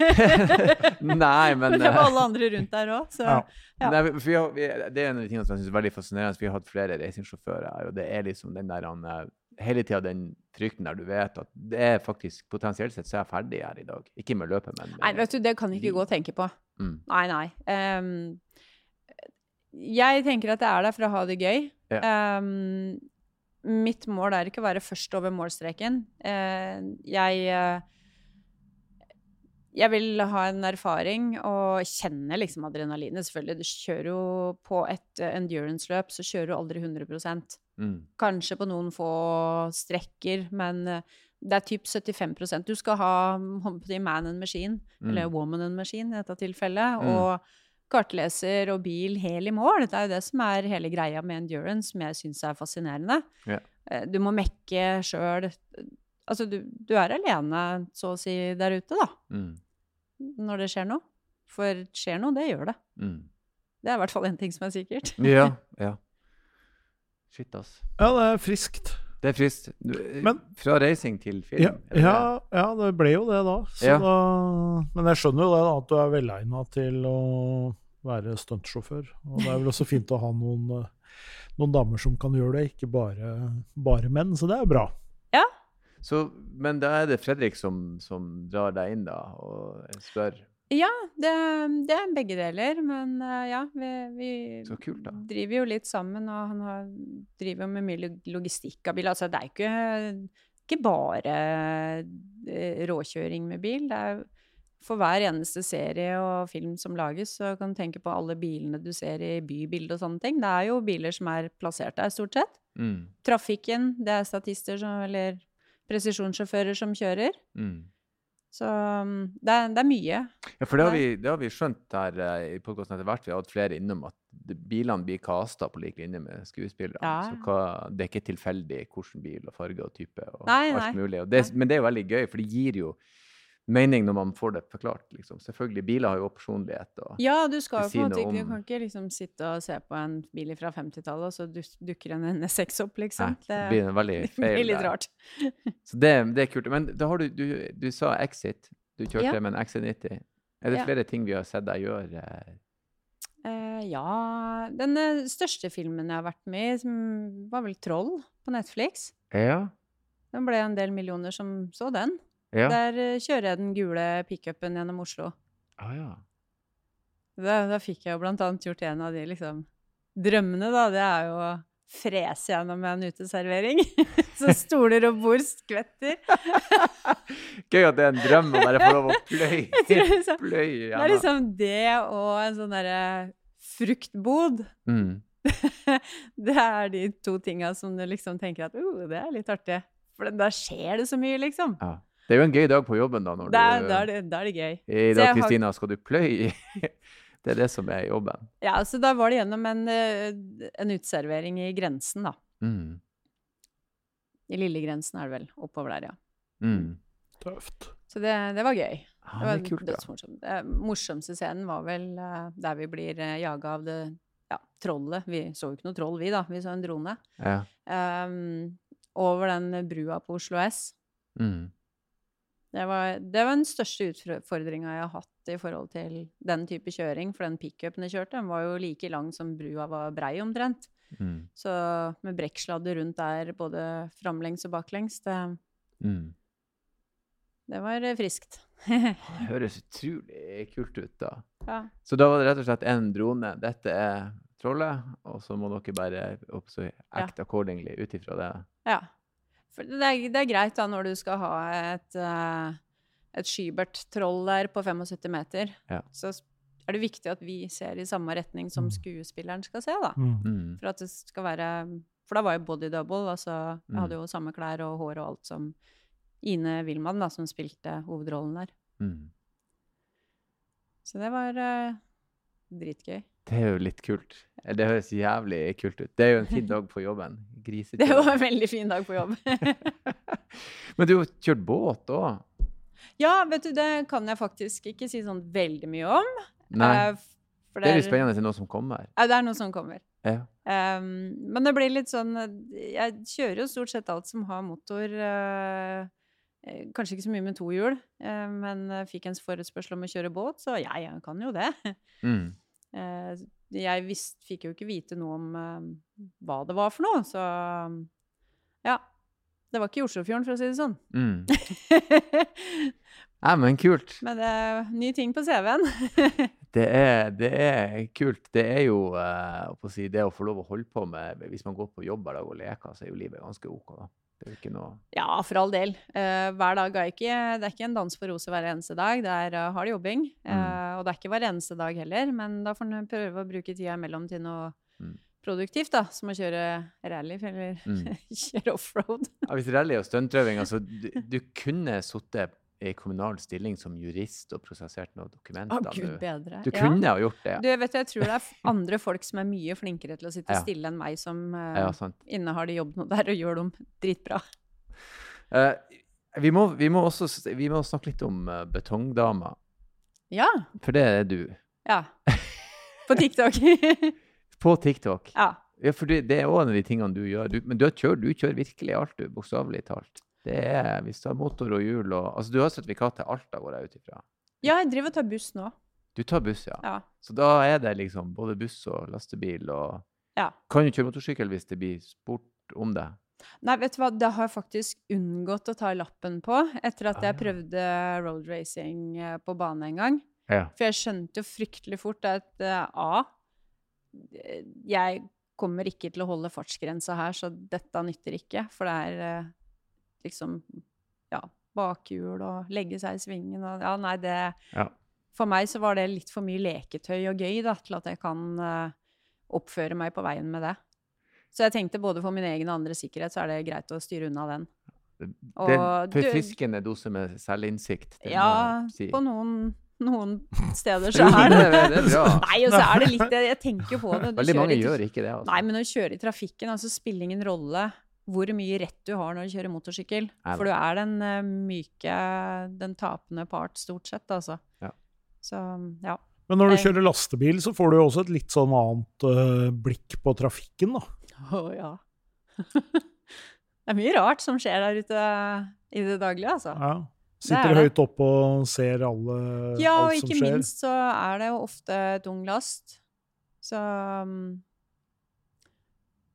Nei, men Det var eh, alle andre rundt der òg, så Ja. Ja. Nei, har, det er en av de tingene som jeg synes er veldig fascinerende. Vi har hatt flere racingsjåfører og det er liksom den der han, eh, hele tida den frykten der du vet at det er faktisk potensielt sett så er jeg ferdig her i dag. Ikke med løpet, men med, Nei, vet du, det kan ikke gå å tenke på. mm, Nei, nei. Um, jeg tenker at det er der for å ha det gøy. Ehm, mitt mål er ikke å være først over målstreken. Eh, jeg eh, jeg vil ha en erfaring og kjenne liksom adrenalinet. Selvfølgelig, du kjører jo på et eh, endurance-løp, så kjører du aldri 100 mm, Kanskje på noen få strekker, men det er typ 75% Du skal ha man and machine, mm, eller woman and machine i dette tilfellet, Mm. og kartleser og bil hel i mål. Det er jo det som er hele greia med endurance, som jeg syns er fascinerende. Ja. Eh, Du må mekke sjøl. Altså, du, du er alene, så å si, der ute, da, mm, når det skjer noe. For skjer noe, det gjør det. mm. Det er i hvert fall en ting som er sikkert. Ja, ja. Shit, ass. Ja, det er friskt. Det er frist. Du, Men- Fra racing til film? Ja, ja, ja, det ble jo det, da. Så Ja. da men jeg skjønner jo det, da, at du er velegna til å være stuntsjåfør. Og det er vel også fint å ha noen, eh, noen damer som kan gjøre det, ikke bare, bare menn. Så det er bra. Ja. Så, men da er det Fredrik som, som drar deg inn, da, og spør Ja, det, det er begge deler, men eh, ja, vi, vi kult, driver jo litt sammen, og han har, driver jo med mye logistikk av bil. Altså, det er ikke, ikke bare eh, råkjøring med bil. Det er for hver eneste serie og film som lages, så kan du tenke på alle bilene du ser i bybildet og sånne ting. Det er jo biler som er plassert der, stort sett. mm, Trafikken, det er statister som, eller presisjonssjåfører som kjører. mm. Så um, det, er, det er mye. Ja, for det har, vi, det har vi skjønt her eh, i podkasten etter hvert. Vi har hatt flere innom at bilene blir kasta på lik linje med skuespillere. Ja. Så hva, det er ikke tilfeldig hvilken bil og farge og type og Nei, alt nei. mulig. Det, men det er jo veldig gøy, for det gir jo mening når man får det forklart. Liksom. Selvfølgelig, biler har jo personlighet. Og, Ja, du skal jo på en måte ikke Du kan ikke liksom sitte og se på en bil fra 50-tallet, og så dukker en NS6 opp, Nei, liksom. det blir en veldig det feil. blir litt rart. Så det, det er kult. Men da har du, du, du sa Exit. Du kjørte Ja. med en XC90. Er det Ja. flere ting vi har sett deg gjøre? Eh, ja Den eh, største filmen jeg har vært med i, som var vel 'Troll' på Netflix. Ja. Den ble en del millioner som så den. Ja. Der eh, kjører jeg den gule pickupen gjennom Oslo. Ah, ja. Da, da fikk jeg jo blant annet gjort en av de liksom drømmene, da. Det er jo å frese gjennom en uteservering. Så stoler og bord skvetter. Gøy at det er en drøm å bare få lov å pløye liksom, pløy gjennom. det er liksom det og en sånn derre fruktbod. Mm. Det er de to tinga som du liksom tenker at uh, det er litt artig. For da skjer det så mye, liksom. Ja. Det er jo en gøy dag på jobben, da. Når Da er, du, da er, det, da er det gøy. I dag, Kristina, har- skal du pløye? Det er det som er jobben. Ja, så da var det gjennom en, eh, en uteservering i Grensen, da. Mm. I Lillegrensen er det vel. Oppover der, ja. Mm. Tøft. Så det, det var gøy. Ja, Det det var er kult, dødsmorsomt. Det morsomste scenen var vel eh, der vi blir uh, jaga av det ja, trollet. Vi så jo ikke noe troll, vi, da. Vi så en drone. Ja. Um, over den brua på Oslo S. Mm. Det var, det var den største utfordringa jeg har hatt i forhold til den type kjøring. For den pickupen jeg kjørte, den var jo like lang som brua var brei omtrent. Mm. Så med brekksladder rundt der både framlengs og baklengs, det, Mm. det var friskt. Det høres utrolig kult ut, da. ja. Så da var det rett og slett en drone. Dette er trollet, og så må dere bare også ja. accordingly ut ifra det. Ja. For det er, det er greit da når du skal ha et, uh, et Skybert-troll der på 75 meter. Ja. Så er det viktig at vi ser i samme retning som Mm. skuespilleren skal se, da. Mm. Mm. For at det skal være For da var jo body double. Altså, jeg Mm. hadde jo samme klær og hår og alt som Ine Wilman, da, som spilte hovedrollen der. Mm. Så det var uh, dritgøy. Det er jo litt kult. Det høres jævlig kult ut. Det er jo en fin dag på jobben. Grisetid. Det var en veldig fin dag på jobb. Men du har kjørt båt òg? ja, vet du, det kan jeg faktisk ikke si sånn veldig mye om. Nei. eh, for Det er litt spennende til noe som kommer. Ja, det er noe som kommer. Ja. Um, men det blir litt sånn Jeg kjører jo stort sett alt som har motor, uh, Kanskje ikke så mye med to hjul, men fikk en forespørsel om å kjøre båt, så ja, jeg kan jo det. Mm. Eh, jeg visst, fikk jo ikke vite noe om uh, hva det var for noe, så ja. Det var ikke i Oslofjorden, for å si det sånn. Mm. Nei, men kult. Men det er ny ting på CV-en. Det er, det er kult. Det er jo uh, å si, det å få lov å holde på med Hvis man går på jobb hver dag og leker, så er jo livet ganske OK. da. Det er ikke noe Ja, for all del. Uh, hver dag er ikke Det er ikke en dans på roser hver eneste dag. Det er uh, hard jobbing. Mm. Uh, og det er ikke hver eneste dag heller, men da får en prøve å bruke tida imellom til noe Mm. produktivt, da. Som å kjøre rally eller Mm. kjøre offroad. ja, Hvis rally og stuntøving altså, du, du kunne sittet i kommunal stilling som jurist og prosessert noen dokumenter. gud du, bedre. du kunne ha gjort det. Du, vet du, jeg tror det er andre folk som er mye flinkere til å sitte Ja. stille enn meg, som uh, Ja, innehar de jobbene der og gjør dem dritbra. Uh, vi, må, vi, må også, vi må snakke litt om uh, betongdama, Ja. for det er du. Ja. På TikTok. På TikTok. ja. Ja, for det, det er òg en av de tingene du gjør. Du, men du, kjører, du kjører virkelig alt, du, bokstavelig talt. Det er, Hvis du har motor og hjul og Altså, du har sertifikat til Alta, går jeg ut ifra. ja, jeg driver og tar buss nå. Du tar buss, ja. Ja. Så da er det liksom både buss og lastebil og Ja. Kan du kjøre motorsykkel hvis det blir spurt om det? Nei, vet du hva, det har jeg faktisk unngått å ta lappen på etter at Ah, jeg prøvde road racing eh, på bane en gang. Ja. For jeg skjønte jo fryktelig fort at uh, A Jeg kommer ikke til å holde fartsgrensa her, så dette nytter ikke. For det er eh, liksom Ja, bakhjul og legge seg i svingen og Ja, nei, det Ja. For meg så var det litt for mye leketøy og gøy da, til at jeg kan uh, oppføre meg på veien med det. Så jeg tenkte både for min egen og andres sikkerhet så er det greit å styre unna den. Det er forfriskende dose med selvinnsikt. Ja, si. på noen, noen steder så er det det, er. Nei, og så er det litt Jeg tenker jo på det. Du Veldig mange i- gjør ikke det. altså. Nei, men å kjøre i trafikken, altså spiller ingen rolle hvor mye rett du har når du kjører motorsykkel. Nei, For du er den eh, myke, den tapende part, stort sett, altså. Ja. Så ja. Men når du Eh. kjører lastebil, så får du jo også et litt sånn annet uh, blikk på trafikken, da. Å ja. det er mye rart som skjer der ute i det daglige, altså. Ja. Sitter er det. høyt oppe og ser alle, Ja, og alt som ikke minst så er det jo ofte tung last. Så um,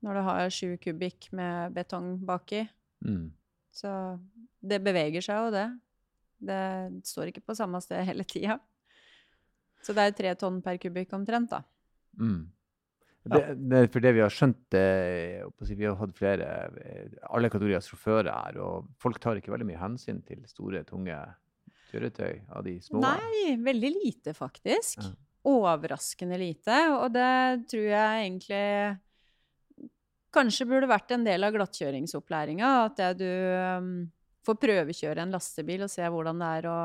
når du har sju kubikk med betong baki, Mm. så det beveger seg jo, det. Det står ikke på samme sted hele tida. Så det er tre tonn per kubikk omtrent, da. Mm. Det, det, for det vi har skjønt, vi har hatt flere, alle kategorier sjåfører her, og folk tar ikke veldig mye hensyn til store, tunge kjøretøy av de små. Nei, veldig lite, faktisk. Ja. Overraskende lite. Og det tror jeg egentlig kanskje burde vært en del av glattkjøringsopplæringa. At det du um, får prøvekjøre en lastebil og se hvordan det er å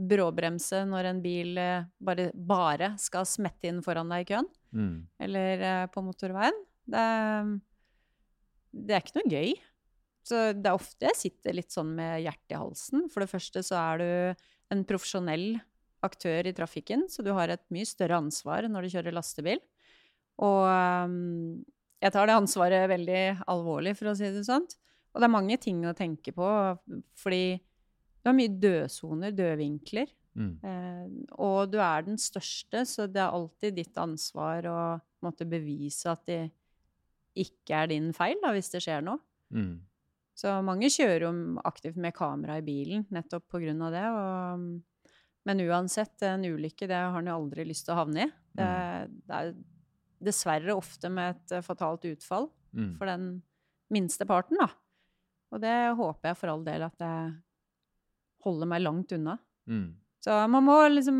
bråbremse når en bil eh, bare, bare skal smette inn foran deg i køen, Mm. eller uh, på motorveien. Det, det er ikke noe gøy. Så det er ofte jeg sitter litt sånn med hjertet i halsen. For det første så er du en profesjonell aktør i trafikken, så du har et mye større ansvar når du kjører lastebil. Og um, jeg tar det ansvaret veldig alvorlig, for å si det sånn. Og det er mange ting å tenke på, fordi du har mye dødsoner, dødvinkler. Mm. Eh, og du er den største, så det er alltid ditt ansvar å måtte bevise at det ikke er din feil da, hvis det skjer noe. Mm. Så mange kjører jo aktivt med kamera i bilen nettopp på grunn av det. Og, men uansett, en ulykke det har en jo aldri lyst til å havne i. Det, det er dessverre ofte med et eh, fatalt utfall Mm. for den minste parten, da. Og det håper jeg for all del at jeg holder meg langt unna. Mm. Så man må liksom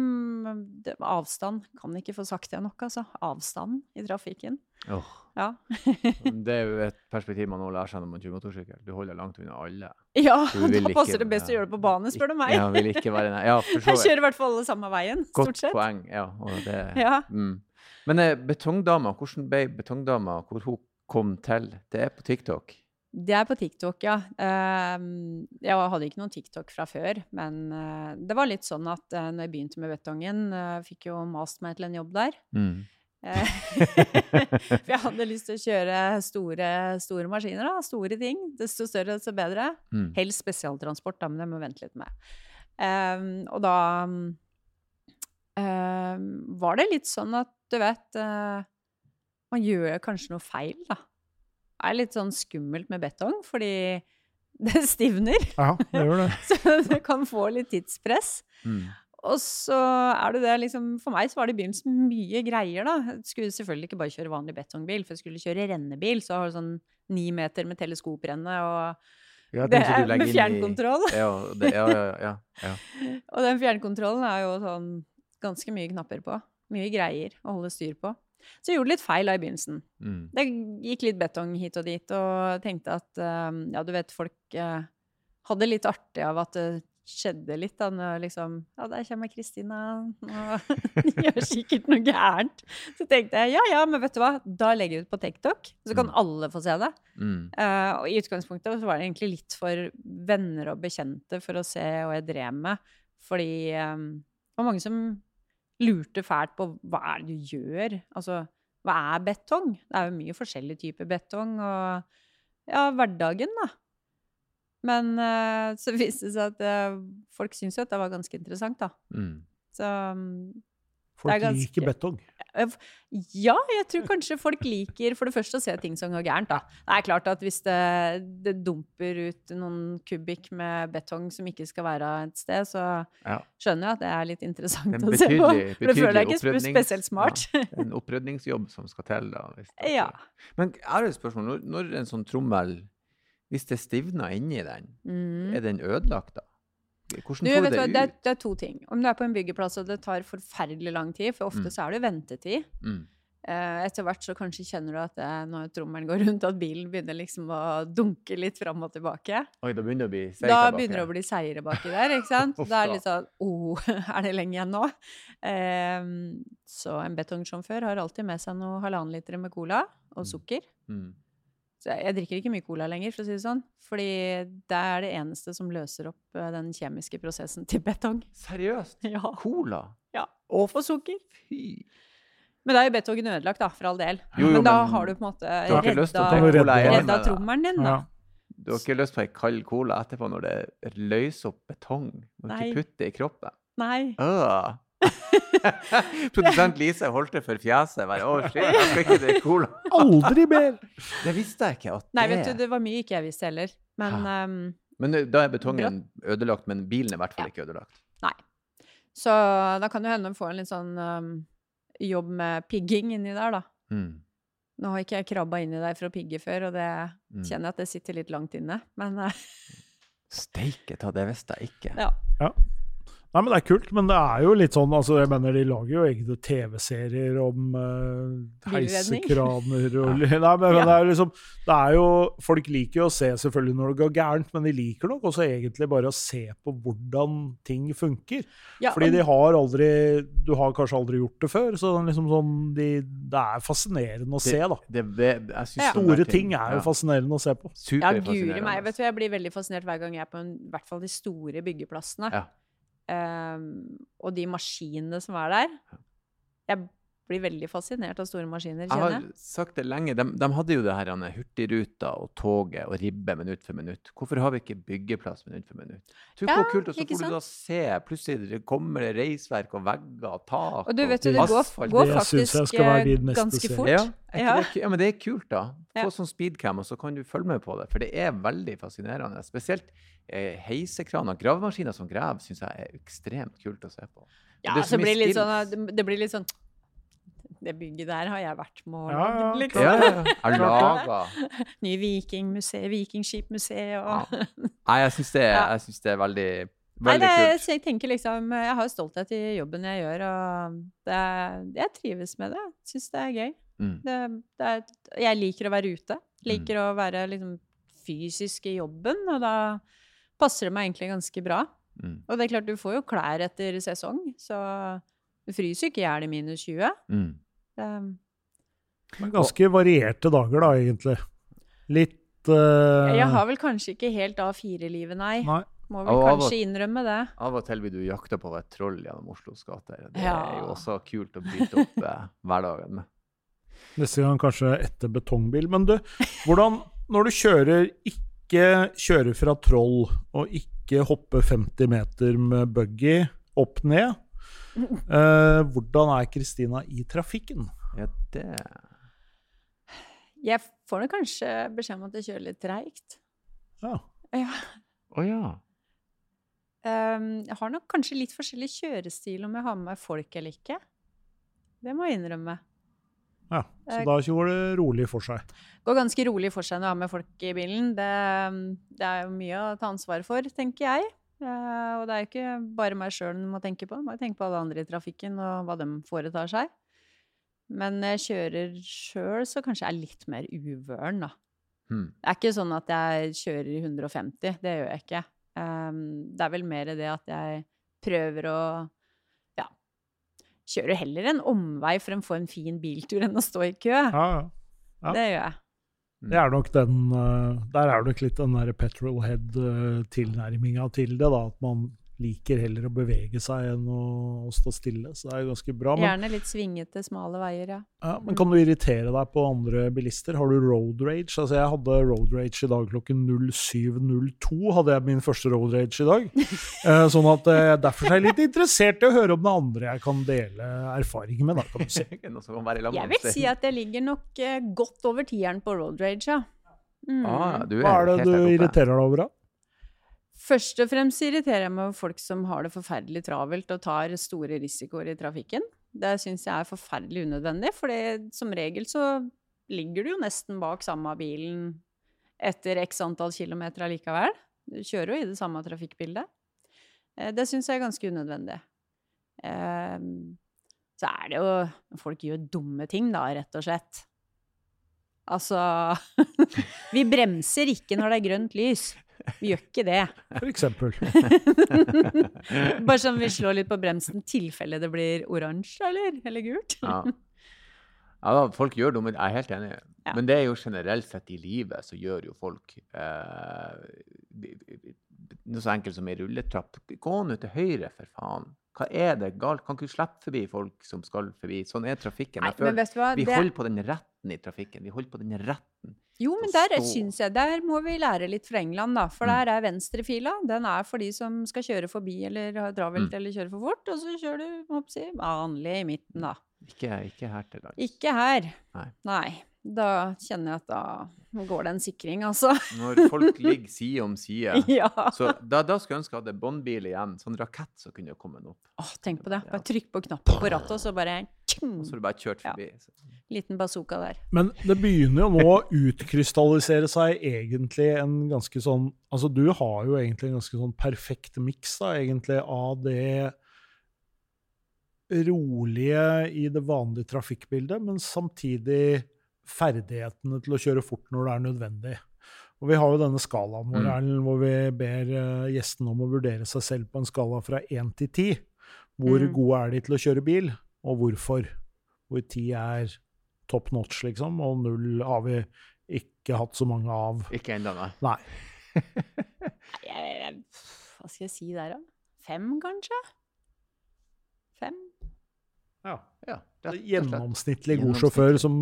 Avstand. Kan ikke få sagt det nok, altså. Avstand i trafikken. Åh, Ja. det er jo et perspektiv man må lærer seg når man kjører motorsykkel. Du holder langt unna alle. ja, da passer ikke- det best å gjøre det på bane, spør du meg. Ja, vil ikke være. Ja, Jeg kjører i hvert fall alle samme veien, stort sett. poeng. Ja, og det, Ja. mm. Men eh, betongdama, hvordan ble betongdama, hvor hun kom til? Det er på TikTok. Det er på TikTok, ja. Ehm, jeg hadde ikke noen TikTok fra før, men eh, det var litt sånn at uh, når jeg begynte med betongen, fikk jo mast meg til en jobb der. Mm. Eh, For jeg hadde lyst til å kjøre store, store maskiner, da. Store ting. Desto større, desto bedre. Mm. Helst spesialtransport, da, men det må vente litt med. Ehm, og da ehm, var det litt sånn at du vet eh, Man gjør kanskje noe feil, da. Det er litt sånn skummelt med betong, fordi det stivner. Ja, det gjør det. Så du kan få litt tidspress. Mm. Og så er det det liksom For meg så var det i begynnelsen mye greier, da. Jeg skulle selvfølgelig ikke bare kjøre vanlig betongbil, for jeg skulle kjøre rennebil. Så har du sånn ni meter med teleskoprenne, og Ja, det er med fjernkontroll. i-. Ja, det, ja, ja, ja, ja. Og den fjernkontrollen er jo sånn ganske mye knapper på. Mye greier å holde styr på. Så jeg gjorde litt feil da i begynnelsen. Mm. Det gikk litt betong hit og dit, og tenkte at eh, ja, du vet, folk eh, hadde litt artig av at det skjedde litt da når liksom Ja, der kommer Kristina, og gjør sikkert noe gærent. Så tenkte jeg ja ja, men vet du hva, da legger jeg ut på TikTok, så kan Mm. alle få se det. Mm. Uh, og i utgangspunktet så var det egentlig litt for venner og bekjente for å se hva jeg drev med. Fordi um, det var mange som lurte fælt på hva er det du gjør? Altså, hva er betong? Det er jo mye forskjellig typer betong, og ja, hverdagen, da. Men uh, så viste det seg at uh, folk syntes jo at det var ganske interessant, da. Mm. Så mm, Folk ganske- liker betong. ja, jeg tror kanskje folk liker for det første å se ting som går gærent, da. Det er klart at hvis det, det dumper ut noen kubikk med betong som ikke skal være et sted, så skjønner jeg at det er litt interessant Det er å se på. For det føler jeg ikke spe- spesielt smart. Ja, er en opprydningsjobb som skal til. da. Hvis det Ja. Men jeg har et spørsmål. Når, når en sånn trommel, hvis det stivner inni den, Mm. er den ødelagt da? Hvordan Du, får du det, hva, det det, er, ut? to ting. Om du er på en byggeplass og det tar forferdelig lang tid, for ofte Mm. så er det ventetid. Mm. Eh, etter hvert så kanskje kjenner du at det, når trommelen går rundt, at bilen begynner liksom å dunke litt fram og tilbake. Oi, da begynner det å bli seigt Da der bak, begynner det å bli seigere baki der, ikke sant? Da er det litt sånn oh, er det lenge igjen nå? Ehm, så en betongsjåfør har alltid med seg noe halvannen liter med cola og Mm. sukker. Mm. Så jeg, drikker ikke mye cola lenger, for å si det sånn. Fordi det er det eneste som løser opp eh, den kjemiske prosessen til betong. Seriøst? Ja. Cola? Ja. Og for sukker. fy! Men da er jo betongen ødelagt, da, for all del. Jo, jo, men da men har du på en måte Du redda, du igjen? redda trommelen din, da. Ja. Du har ikke lyst på ei kald cola etterpå når det løser opp betong? Du må Nei. ikke putter det i kroppen. Nei. Øh. Produsent Lise holdt det for fjeset. Bare, å, shit, jeg skal ikke drikke cola. Aldri mer! Det visste jeg ikke. at Nei, det vet du, det var mye ikke jeg visste heller. Men um, Men eh, da er betongen ødelagt, men bilen er i hvert fall Ja. ikke ødelagt. Nei. Så da kan det hende de får en litt sånn um, jobb med pigging inni der, da. Mm. Nå har ikke jeg krabba inni der for å pigge før, og det Mm. kjenner jeg at det sitter litt langt inne. Men uh, Steike ta, det visste jeg ikke. ja. Nei, men Det er kult, men det er jo litt sånn altså jeg mener De lager jo egne TV-serier om uh, heisekraner og Nei, men, men det er liksom Det er jo Folk liker jo å se selvfølgelig når det går gærent, men de liker nok også egentlig bare å se på hvordan ting funker. ja Fordi de har aldri Du har kanskje aldri gjort det før, så det er liksom sånn de, Det er fascinerende å se, da. Det, det, jeg synes Ja. Store ting er jo ja, fascinerende å se på. Ja, guri meg. Vet du, jeg blir veldig fascinert hver gang jeg er på en, i hvert fall de store byggeplassene. Ja. Ehm, og de maskinene som er der. Jeg blir veldig fascinert av store maskiner, Jeg kjenner har sagt det lenge. De, de hadde jo det her Anne, Hurtigruta og toget og ribbe minutt for minutt. Hvorfor har vi ikke byggeplass minutt for minutt? Tror Ja, hvor kult, og så får du da se plutselig kommer det reisverk og vegger og tak Og du vet du, det går, asfalt. går jeg faktisk eh, ganske fort. Ja, Ja. Det, ja, men det er kult, da. Få Ja. sånn speedcam, og så kan du følge med på det. For det er veldig fascinerende. Spesielt eh, heisekraner. Gravemaskiner som graver, syns jeg er ekstremt kult å se på. Ja, det så så blir litt sånn det- Det blir litt sånn Det bygget der har jeg vært med og Ja, ja, liksom. Ja, ja, ja. Klart laga Ny Vikingmuseet, Vikingskipmuseet og Nei, jeg syns det, Ja. synes det er veldig, Nei, det, er- kult. jeg tenker liksom Jeg har stolthet i jobben jeg gjør, og det, er- jeg trives med det. Syns det er gøy. Mm. Det, det er, jeg liker å være ute. Liker å være liksom fysisk i jobben, og da passer det meg egentlig ganske bra. Mm. Og det er klart, du får jo klær etter sesong, så du fryser jo ikke i hjel i minus 20. Mm. Det, Men ganske varierte dager, da, egentlig. Litt uh, jeg har vel kanskje ikke helt A4-livet, nei. Nei. Må vel og- kanskje innrømme det. Av og til blir du jakta på av et troll gjennom Oslos gater. Det Ja. er jo også kult å bryte opp eh, hverdagen med. Neste gang kanskje etter betongbil. Men du, hvordan Når du kjører ikke kjører fra Troll, og ikke hopper 50 meter med buggy opp ned, eh, hvordan er Kristina i trafikken? Ja, det Jeg får nok kanskje beskjed om at jeg kjører litt treigt. Ja. Ja. Å ja. Um, jeg har nok kanskje litt forskjellig kjørestil om jeg har med meg folk eller ikke. Det må jeg innrømme. ja. Så Eh, da går det rolig for seg. Går ganske rolig for seg når jeg har med folk i bilen. Det, det er jo mye å ta ansvar for, tenker jeg. Eh, og det er jo ikke bare meg sjøl en må tenke på. Man må tenke på alle andre i trafikken og hva de foretar seg. Men når jeg kjører sjøl, så kanskje jeg er litt mer uvøren, da. Hmm. Det er ikke sånn at jeg kjører i 150, det gjør jeg ikke. Ehm, det er vel mer det at jeg prøver å ja, kjører heller en omvei for å få en fin biltur enn å stå i kø. Ja, ja. Ja. Det gjør jeg. Det er nok den eh, Der er det nok litt den der petrolhead-tilnærminga til det, da. At man liker heller å bevege seg enn å, å stå stille. Så det er jo ganske bra. Men, Gjerne litt svingete, smale veier, ja. ja, men kan du irritere deg på andre bilister? Har du road rage? Altså, jeg hadde road rage i dag klokken 07.02. Hadde jeg min første road rage i dag. Eh, sånn at eh, Derfor er jeg litt interessert i å høre om det andre jeg kan dele erfaringer med. Da, kan du si. Jeg vil si at jeg ligger nok eh, godt over tieren på road rage, ja. Mm. ah, du er Hva er det helt du irriterer deg over? da? Først og fremst irriterer jeg meg over folk som har det forferdelig travelt og tar store risikoer i trafikken. Det syns jeg er forferdelig unødvendig, for som regel så ligger du jo nesten bak samme bilen etter x antall kilometer allikevel. Du kjører jo i det samme trafikkbildet. Eh, Det syns jeg er ganske unødvendig. Eh, Så er det jo Folk gjør dumme ting, da, rett og slett. Altså Vi bremser ikke når det er grønt lys. Vi gjør ikke det. For eksempel. Bare sånn vi slår litt på bremsen tilfelle det blir oransje, eller? Eller gult. Ja. ja folk gjør dumme Jeg er helt enig. Ja. Men det er jo generelt sett i livet så gjør jo folk eh, Noe så enkelt som ei rulletrapp. Gå nå til høyre, for faen. Hva er det galt? Kan ikke du slippe forbi folk som skal forbi? Sånn er trafikken. Nei, men vet du hva? vi holder på den retten i trafikken. Vi holder på den retten. Jo, men der syns jeg Der må vi lære litt fra England, da. For Mm. der er venstrefila. Den er for de som skal kjøre forbi eller ha travelt Mm. eller kjøre for fort. Og så kjører du må jeg si, vanlig i midten, da. Ikke, ikke her til dags. Ikke her. Nei. Nei. Da kjenner jeg at da går det en sikring, altså. Når folk ligger side om side. ja. Så da, da skulle jeg ønske jeg hadde båndbil igjen. Sånn rakett som kunne kommet opp. Åh, tenk på det. Bare trykk på knappen på rattet, og så bare Og så har du bare kjørt forbi. Ja. Liten bazooka der. Men det begynner jo nå å utkrystallisere seg egentlig en ganske sånn Altså, du har jo egentlig en ganske sånn perfekt miks, da, egentlig, av det rolige i det vanlige trafikkbildet, men samtidig ferdighetene til å kjøre fort når det er nødvendig. Og Vi har jo denne skalaen vår Mm. Erlend, hvor vi ber eh, gjestene om å vurdere seg selv på en skala fra 1 til 10. Hvor Mm. gode er de til å kjøre bil, og hvorfor? Hvor 10 er top notch, liksom, og null har vi ikke hatt så mange av. Ikke ennå, nei. Nei. Hva skal jeg si der, da? Fem, kanskje? Fem? Ja. Ja, slett. Gjennomsnittlig god sjåfør som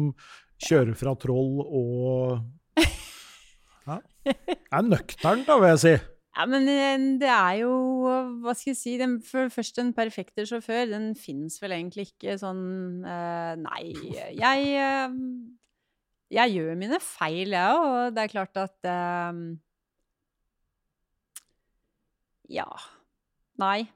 kjører fra Troll og ja. Det er nøkternt, da, vil jeg si. Ja, men eh, det er jo Hva skal jeg si? Den, for først, den perfekte sjåfør, den fins vel egentlig ikke sånn uh, Nei, jeg uh, Jeg gjør mine feil, jeg òg, og det er klart at uh, Ja. Nei.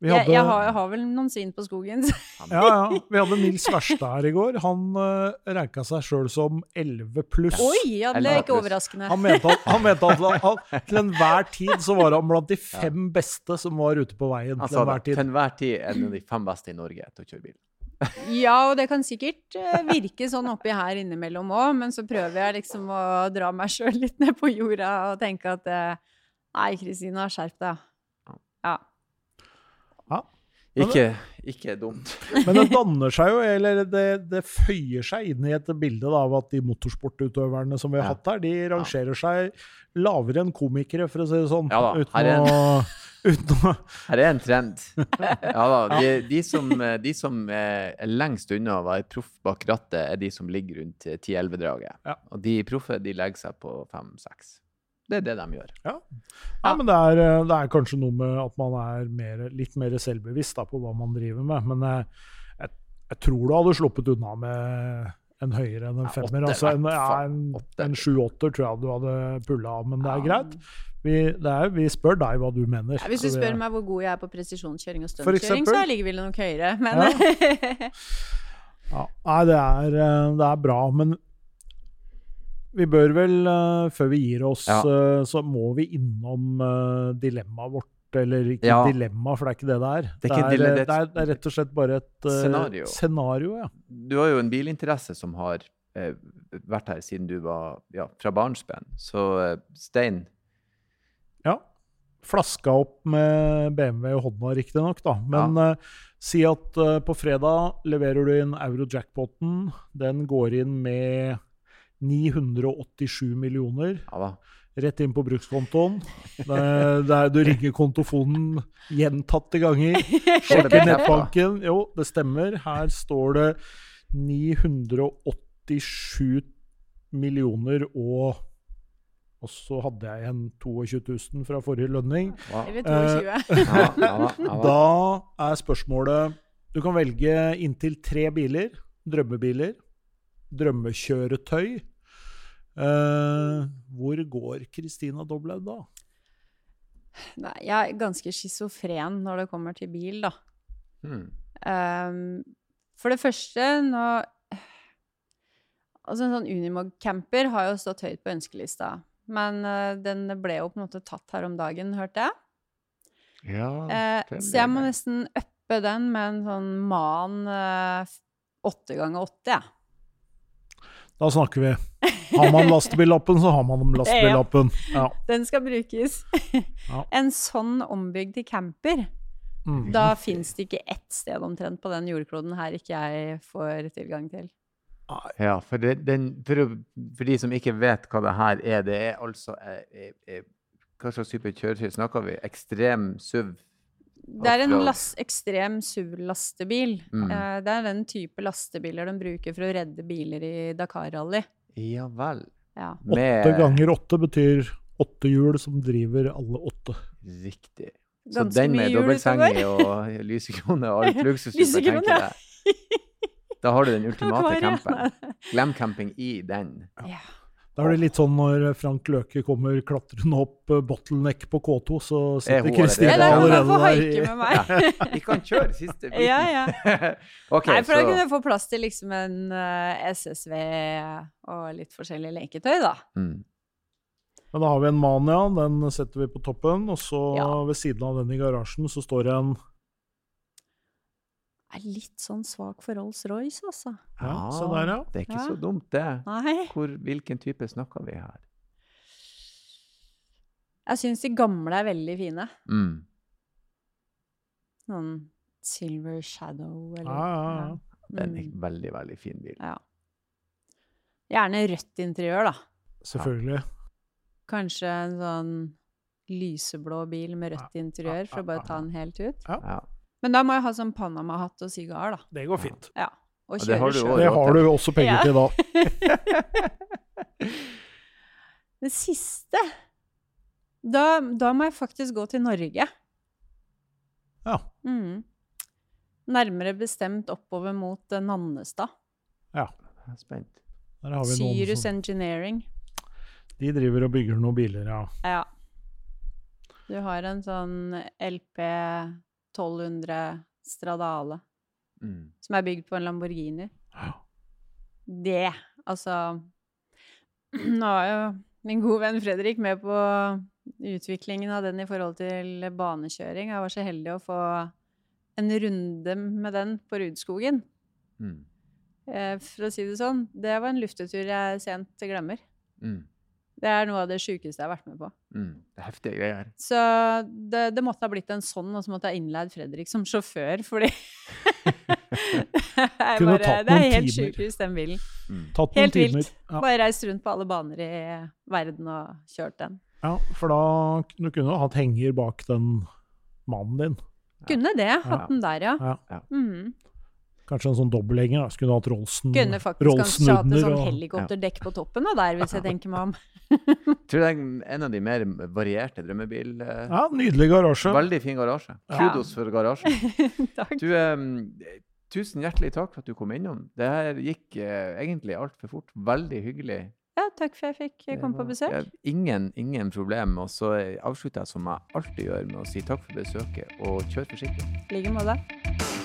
Vi Jeg, hadde, jeg, har, jeg har vel noen svin på skogen. ja, ja, vi hadde Nils Verstad her i går. Han uh, ranka seg sjøl som 11 pluss. Oi! Ja, det er ikke overraskende. Han mente at, han mente at han, til enhver tid så var han blant de fem beste som var ute på veien. Altså, til enhver tid. Til enhver tid er en av de fem beste i Norge til å kjøre bil. Ja, og det kan sikkert eh, virke sånn oppi her innimellom òg, men så prøver jeg liksom å dra meg sjøl litt ned på jorda og tenke at eh, Nei, Kristina, skjerp deg. Ikke, ikke dumt. Men det danner seg jo, eller det, det føyer seg inn i et bilde da, av at de motorsportutøverne som vi har Ja. hatt her, de rangerer seg lavere enn komikere, for å si det sånn. Ja da, uten, her er å, uten å Her er en trend. Ja da, de, de, som, de som er lengst unna å være proff bak rattet, er de som ligger rundt 10-11-draget. Ja. Og de proffe de legger seg på 5-6. Det er det de gjør. Ja, men det er, eh, det er kanskje noe med at man er mer, litt mer selvbevisst da, på hva man driver med. Men jeg, jeg, jeg tror du hadde sluppet unna med en høyere enn en Ja, femmer. åtte, Altså en, ja, en, Åtte. en sju-åtter tror jeg du hadde pulla av, men det er Ja. greit. Vi, det er, vi spør deg hva du mener. Ja, hvis du spør meg hvor god jeg er på presisjonskjøring og stuntkjøring, så ligger vi nok høyere. Men Ja, nei, det er, eh, det er bra, men vi bør vel, uh, før vi gir oss, Ja. uh, så må vi innom uh, dilemmaet vårt. Eller ikke Ja. dilemma, for det er ikke det det er. Det er det, er, det er det er rett og slett bare et Scenario. scenario ja. Du har jo en bilinteresse som har vært her siden du var ja, fra barnsben. Så Stein, ja. Flaska opp med BMW i hånda, riktignok, da. Men si at på fredag leverer du inn euro-jackpoten. Den går inn med 987 millioner. ja da. Rett inn på brukskontoen. Der, det er, du ringer kontofonen gjentatte ganger. Sjekker nettbanken. Jo, det stemmer. Her står det 987 millioner og Og så hadde jeg igjen 22 000 fra forrige lønning. Wow. Eller Eh, 22. Ja, ja, da, da. Da er spørsmålet Du kan velge inntil tre biler. Drømmebiler. Drømmekjøretøy. Eh, hvor går Kristina Doblaug da? Nei, jeg er ganske schizofren når det kommer til bil, da. Mm. Um, for det første, nå Altså, en sånn Unimog-camper har jo stått høyt på ønskelista. Men uh, den ble jo på en måte tatt her om dagen, hørte jeg. Ja, uh, så jeg må nesten uppe den med en sånn Man åtte ganger åtte, jeg. Da snakker vi. Har man lastebillappen, så har man lastebillappen. Ja. Den skal brukes. Ja. En sånn ombygd til camper, Mm. da fins det ikke ett sted omtrent på den jordkloden her ikke jeg får tilgang til. Ja, for, det, den, for, for de som ikke vet hva det her er, det er altså er, er, eh, Hva slags type kjøretøy snakker vi? Ekstrem SUV? Det er en Offroad. las ekstrem SUV-lastebil. Mm. Eh, det er den type lastebiler de bruker for å redde biler i Dakar-rally. Ja vel. Ja. Åtte ganger åtte betyr åtte hjul som driver alle åtte. Riktig. Så Ganske den med dobbeltseng og lysekrone og alt luksus du tenke deg. Da har du den ultimate campen. Glam camping i den. Ja. Da er det litt sånn når Frank Løke kommer klatrende opp eh, bottleneck på K2, så Er sitter Kristine Ja, allerede der. med meg. Vi kan kjøre siste biten. Ja, ja. okay, Nei, for da kunne jeg få plass til liksom en eh, SSV og litt forskjellig leketøy, da. mm. Men da har vi en Mania, den setter vi på toppen. Og så Ja. ved siden av den i garasjen så står det en er litt sånn svak for Rolls-Royce, altså. Ja, så der, ja. Det er ikke Ja. så dumt, det. Nei. Hvor, hvilken type snakker vi her? Jeg syns de gamle er veldig fine. Mm. Noen Silver Shadow eller Ja, ja, ja. Det er en Mm. veldig, veldig fin bil. ja. Gjerne rødt interiør, da. Selvfølgelig. Kanskje en sånn lyseblå bil med rødt interiør, for å bare ta den helt ut. Ja. Men da må jeg ha sånn Panama-hatt og sigar, da. Det går fint. Ja. Og det kjøre du sjøl. også. Det har du også penger Ja. til da. Det siste da, da må jeg faktisk gå til Norge. Ja. Mm. Nærmere bestemt oppover mot Nannestad. Nannestad. Jeg er spent. Der har vi noen Syrus som Engineering. De driver og bygger noen biler, ja. Ja. Du har en sånn LP 1200 Stradale Mm. som er bygd på en Lamborghini. Ja. Det, altså Nå var jo min gode venn Fredrik med på utviklingen av den i forhold til banekjøring. Jeg var så heldig å få en runde med den på Rudskogen. Mm. Eh, For å si det sånn, det var en luftetur jeg sent glemmer. Mm. Det er noe av det sjukeste jeg har vært med på. Mm, det er heftige greier. Så det, det måtte ha blitt en sånn, og så måtte jeg ha innleid Fredrik som sjåfør, fordi bare, det er helt sjukehus, den bilen. Mm. Tatt noen Helt timer. vilt. Ja. Bare reist rundt på alle baner i verden og kjørt den. ja, for da du kunne du hatt henger bak den mannen din. Kunne det. Ja. Hatt den der, ja. Ja. Mhm. Kanskje en sånn dobbelthenger. Skulle hatt Rolsen Kunne faktisk kanskje hatt et sånn helikopterdekk på toppen og der, hvis jeg tenker meg om. Tror det er en av de mer varierte drømmebil... eh, Ja, nydelig garasje. Veldig fin garasje. Ja. Kudos for garasjen. Takk. Du, um, tusen hjertelig takk for at du kom innom. Det her gikk uh, egentlig altfor fort. Veldig hyggelig. Ja, takk for jeg fikk komme på besøk. ja, ingen, ingen problem. Og så avslutter jeg som jeg alltid gjør, med å si takk for besøket, og kjør forsiktig. I like måte.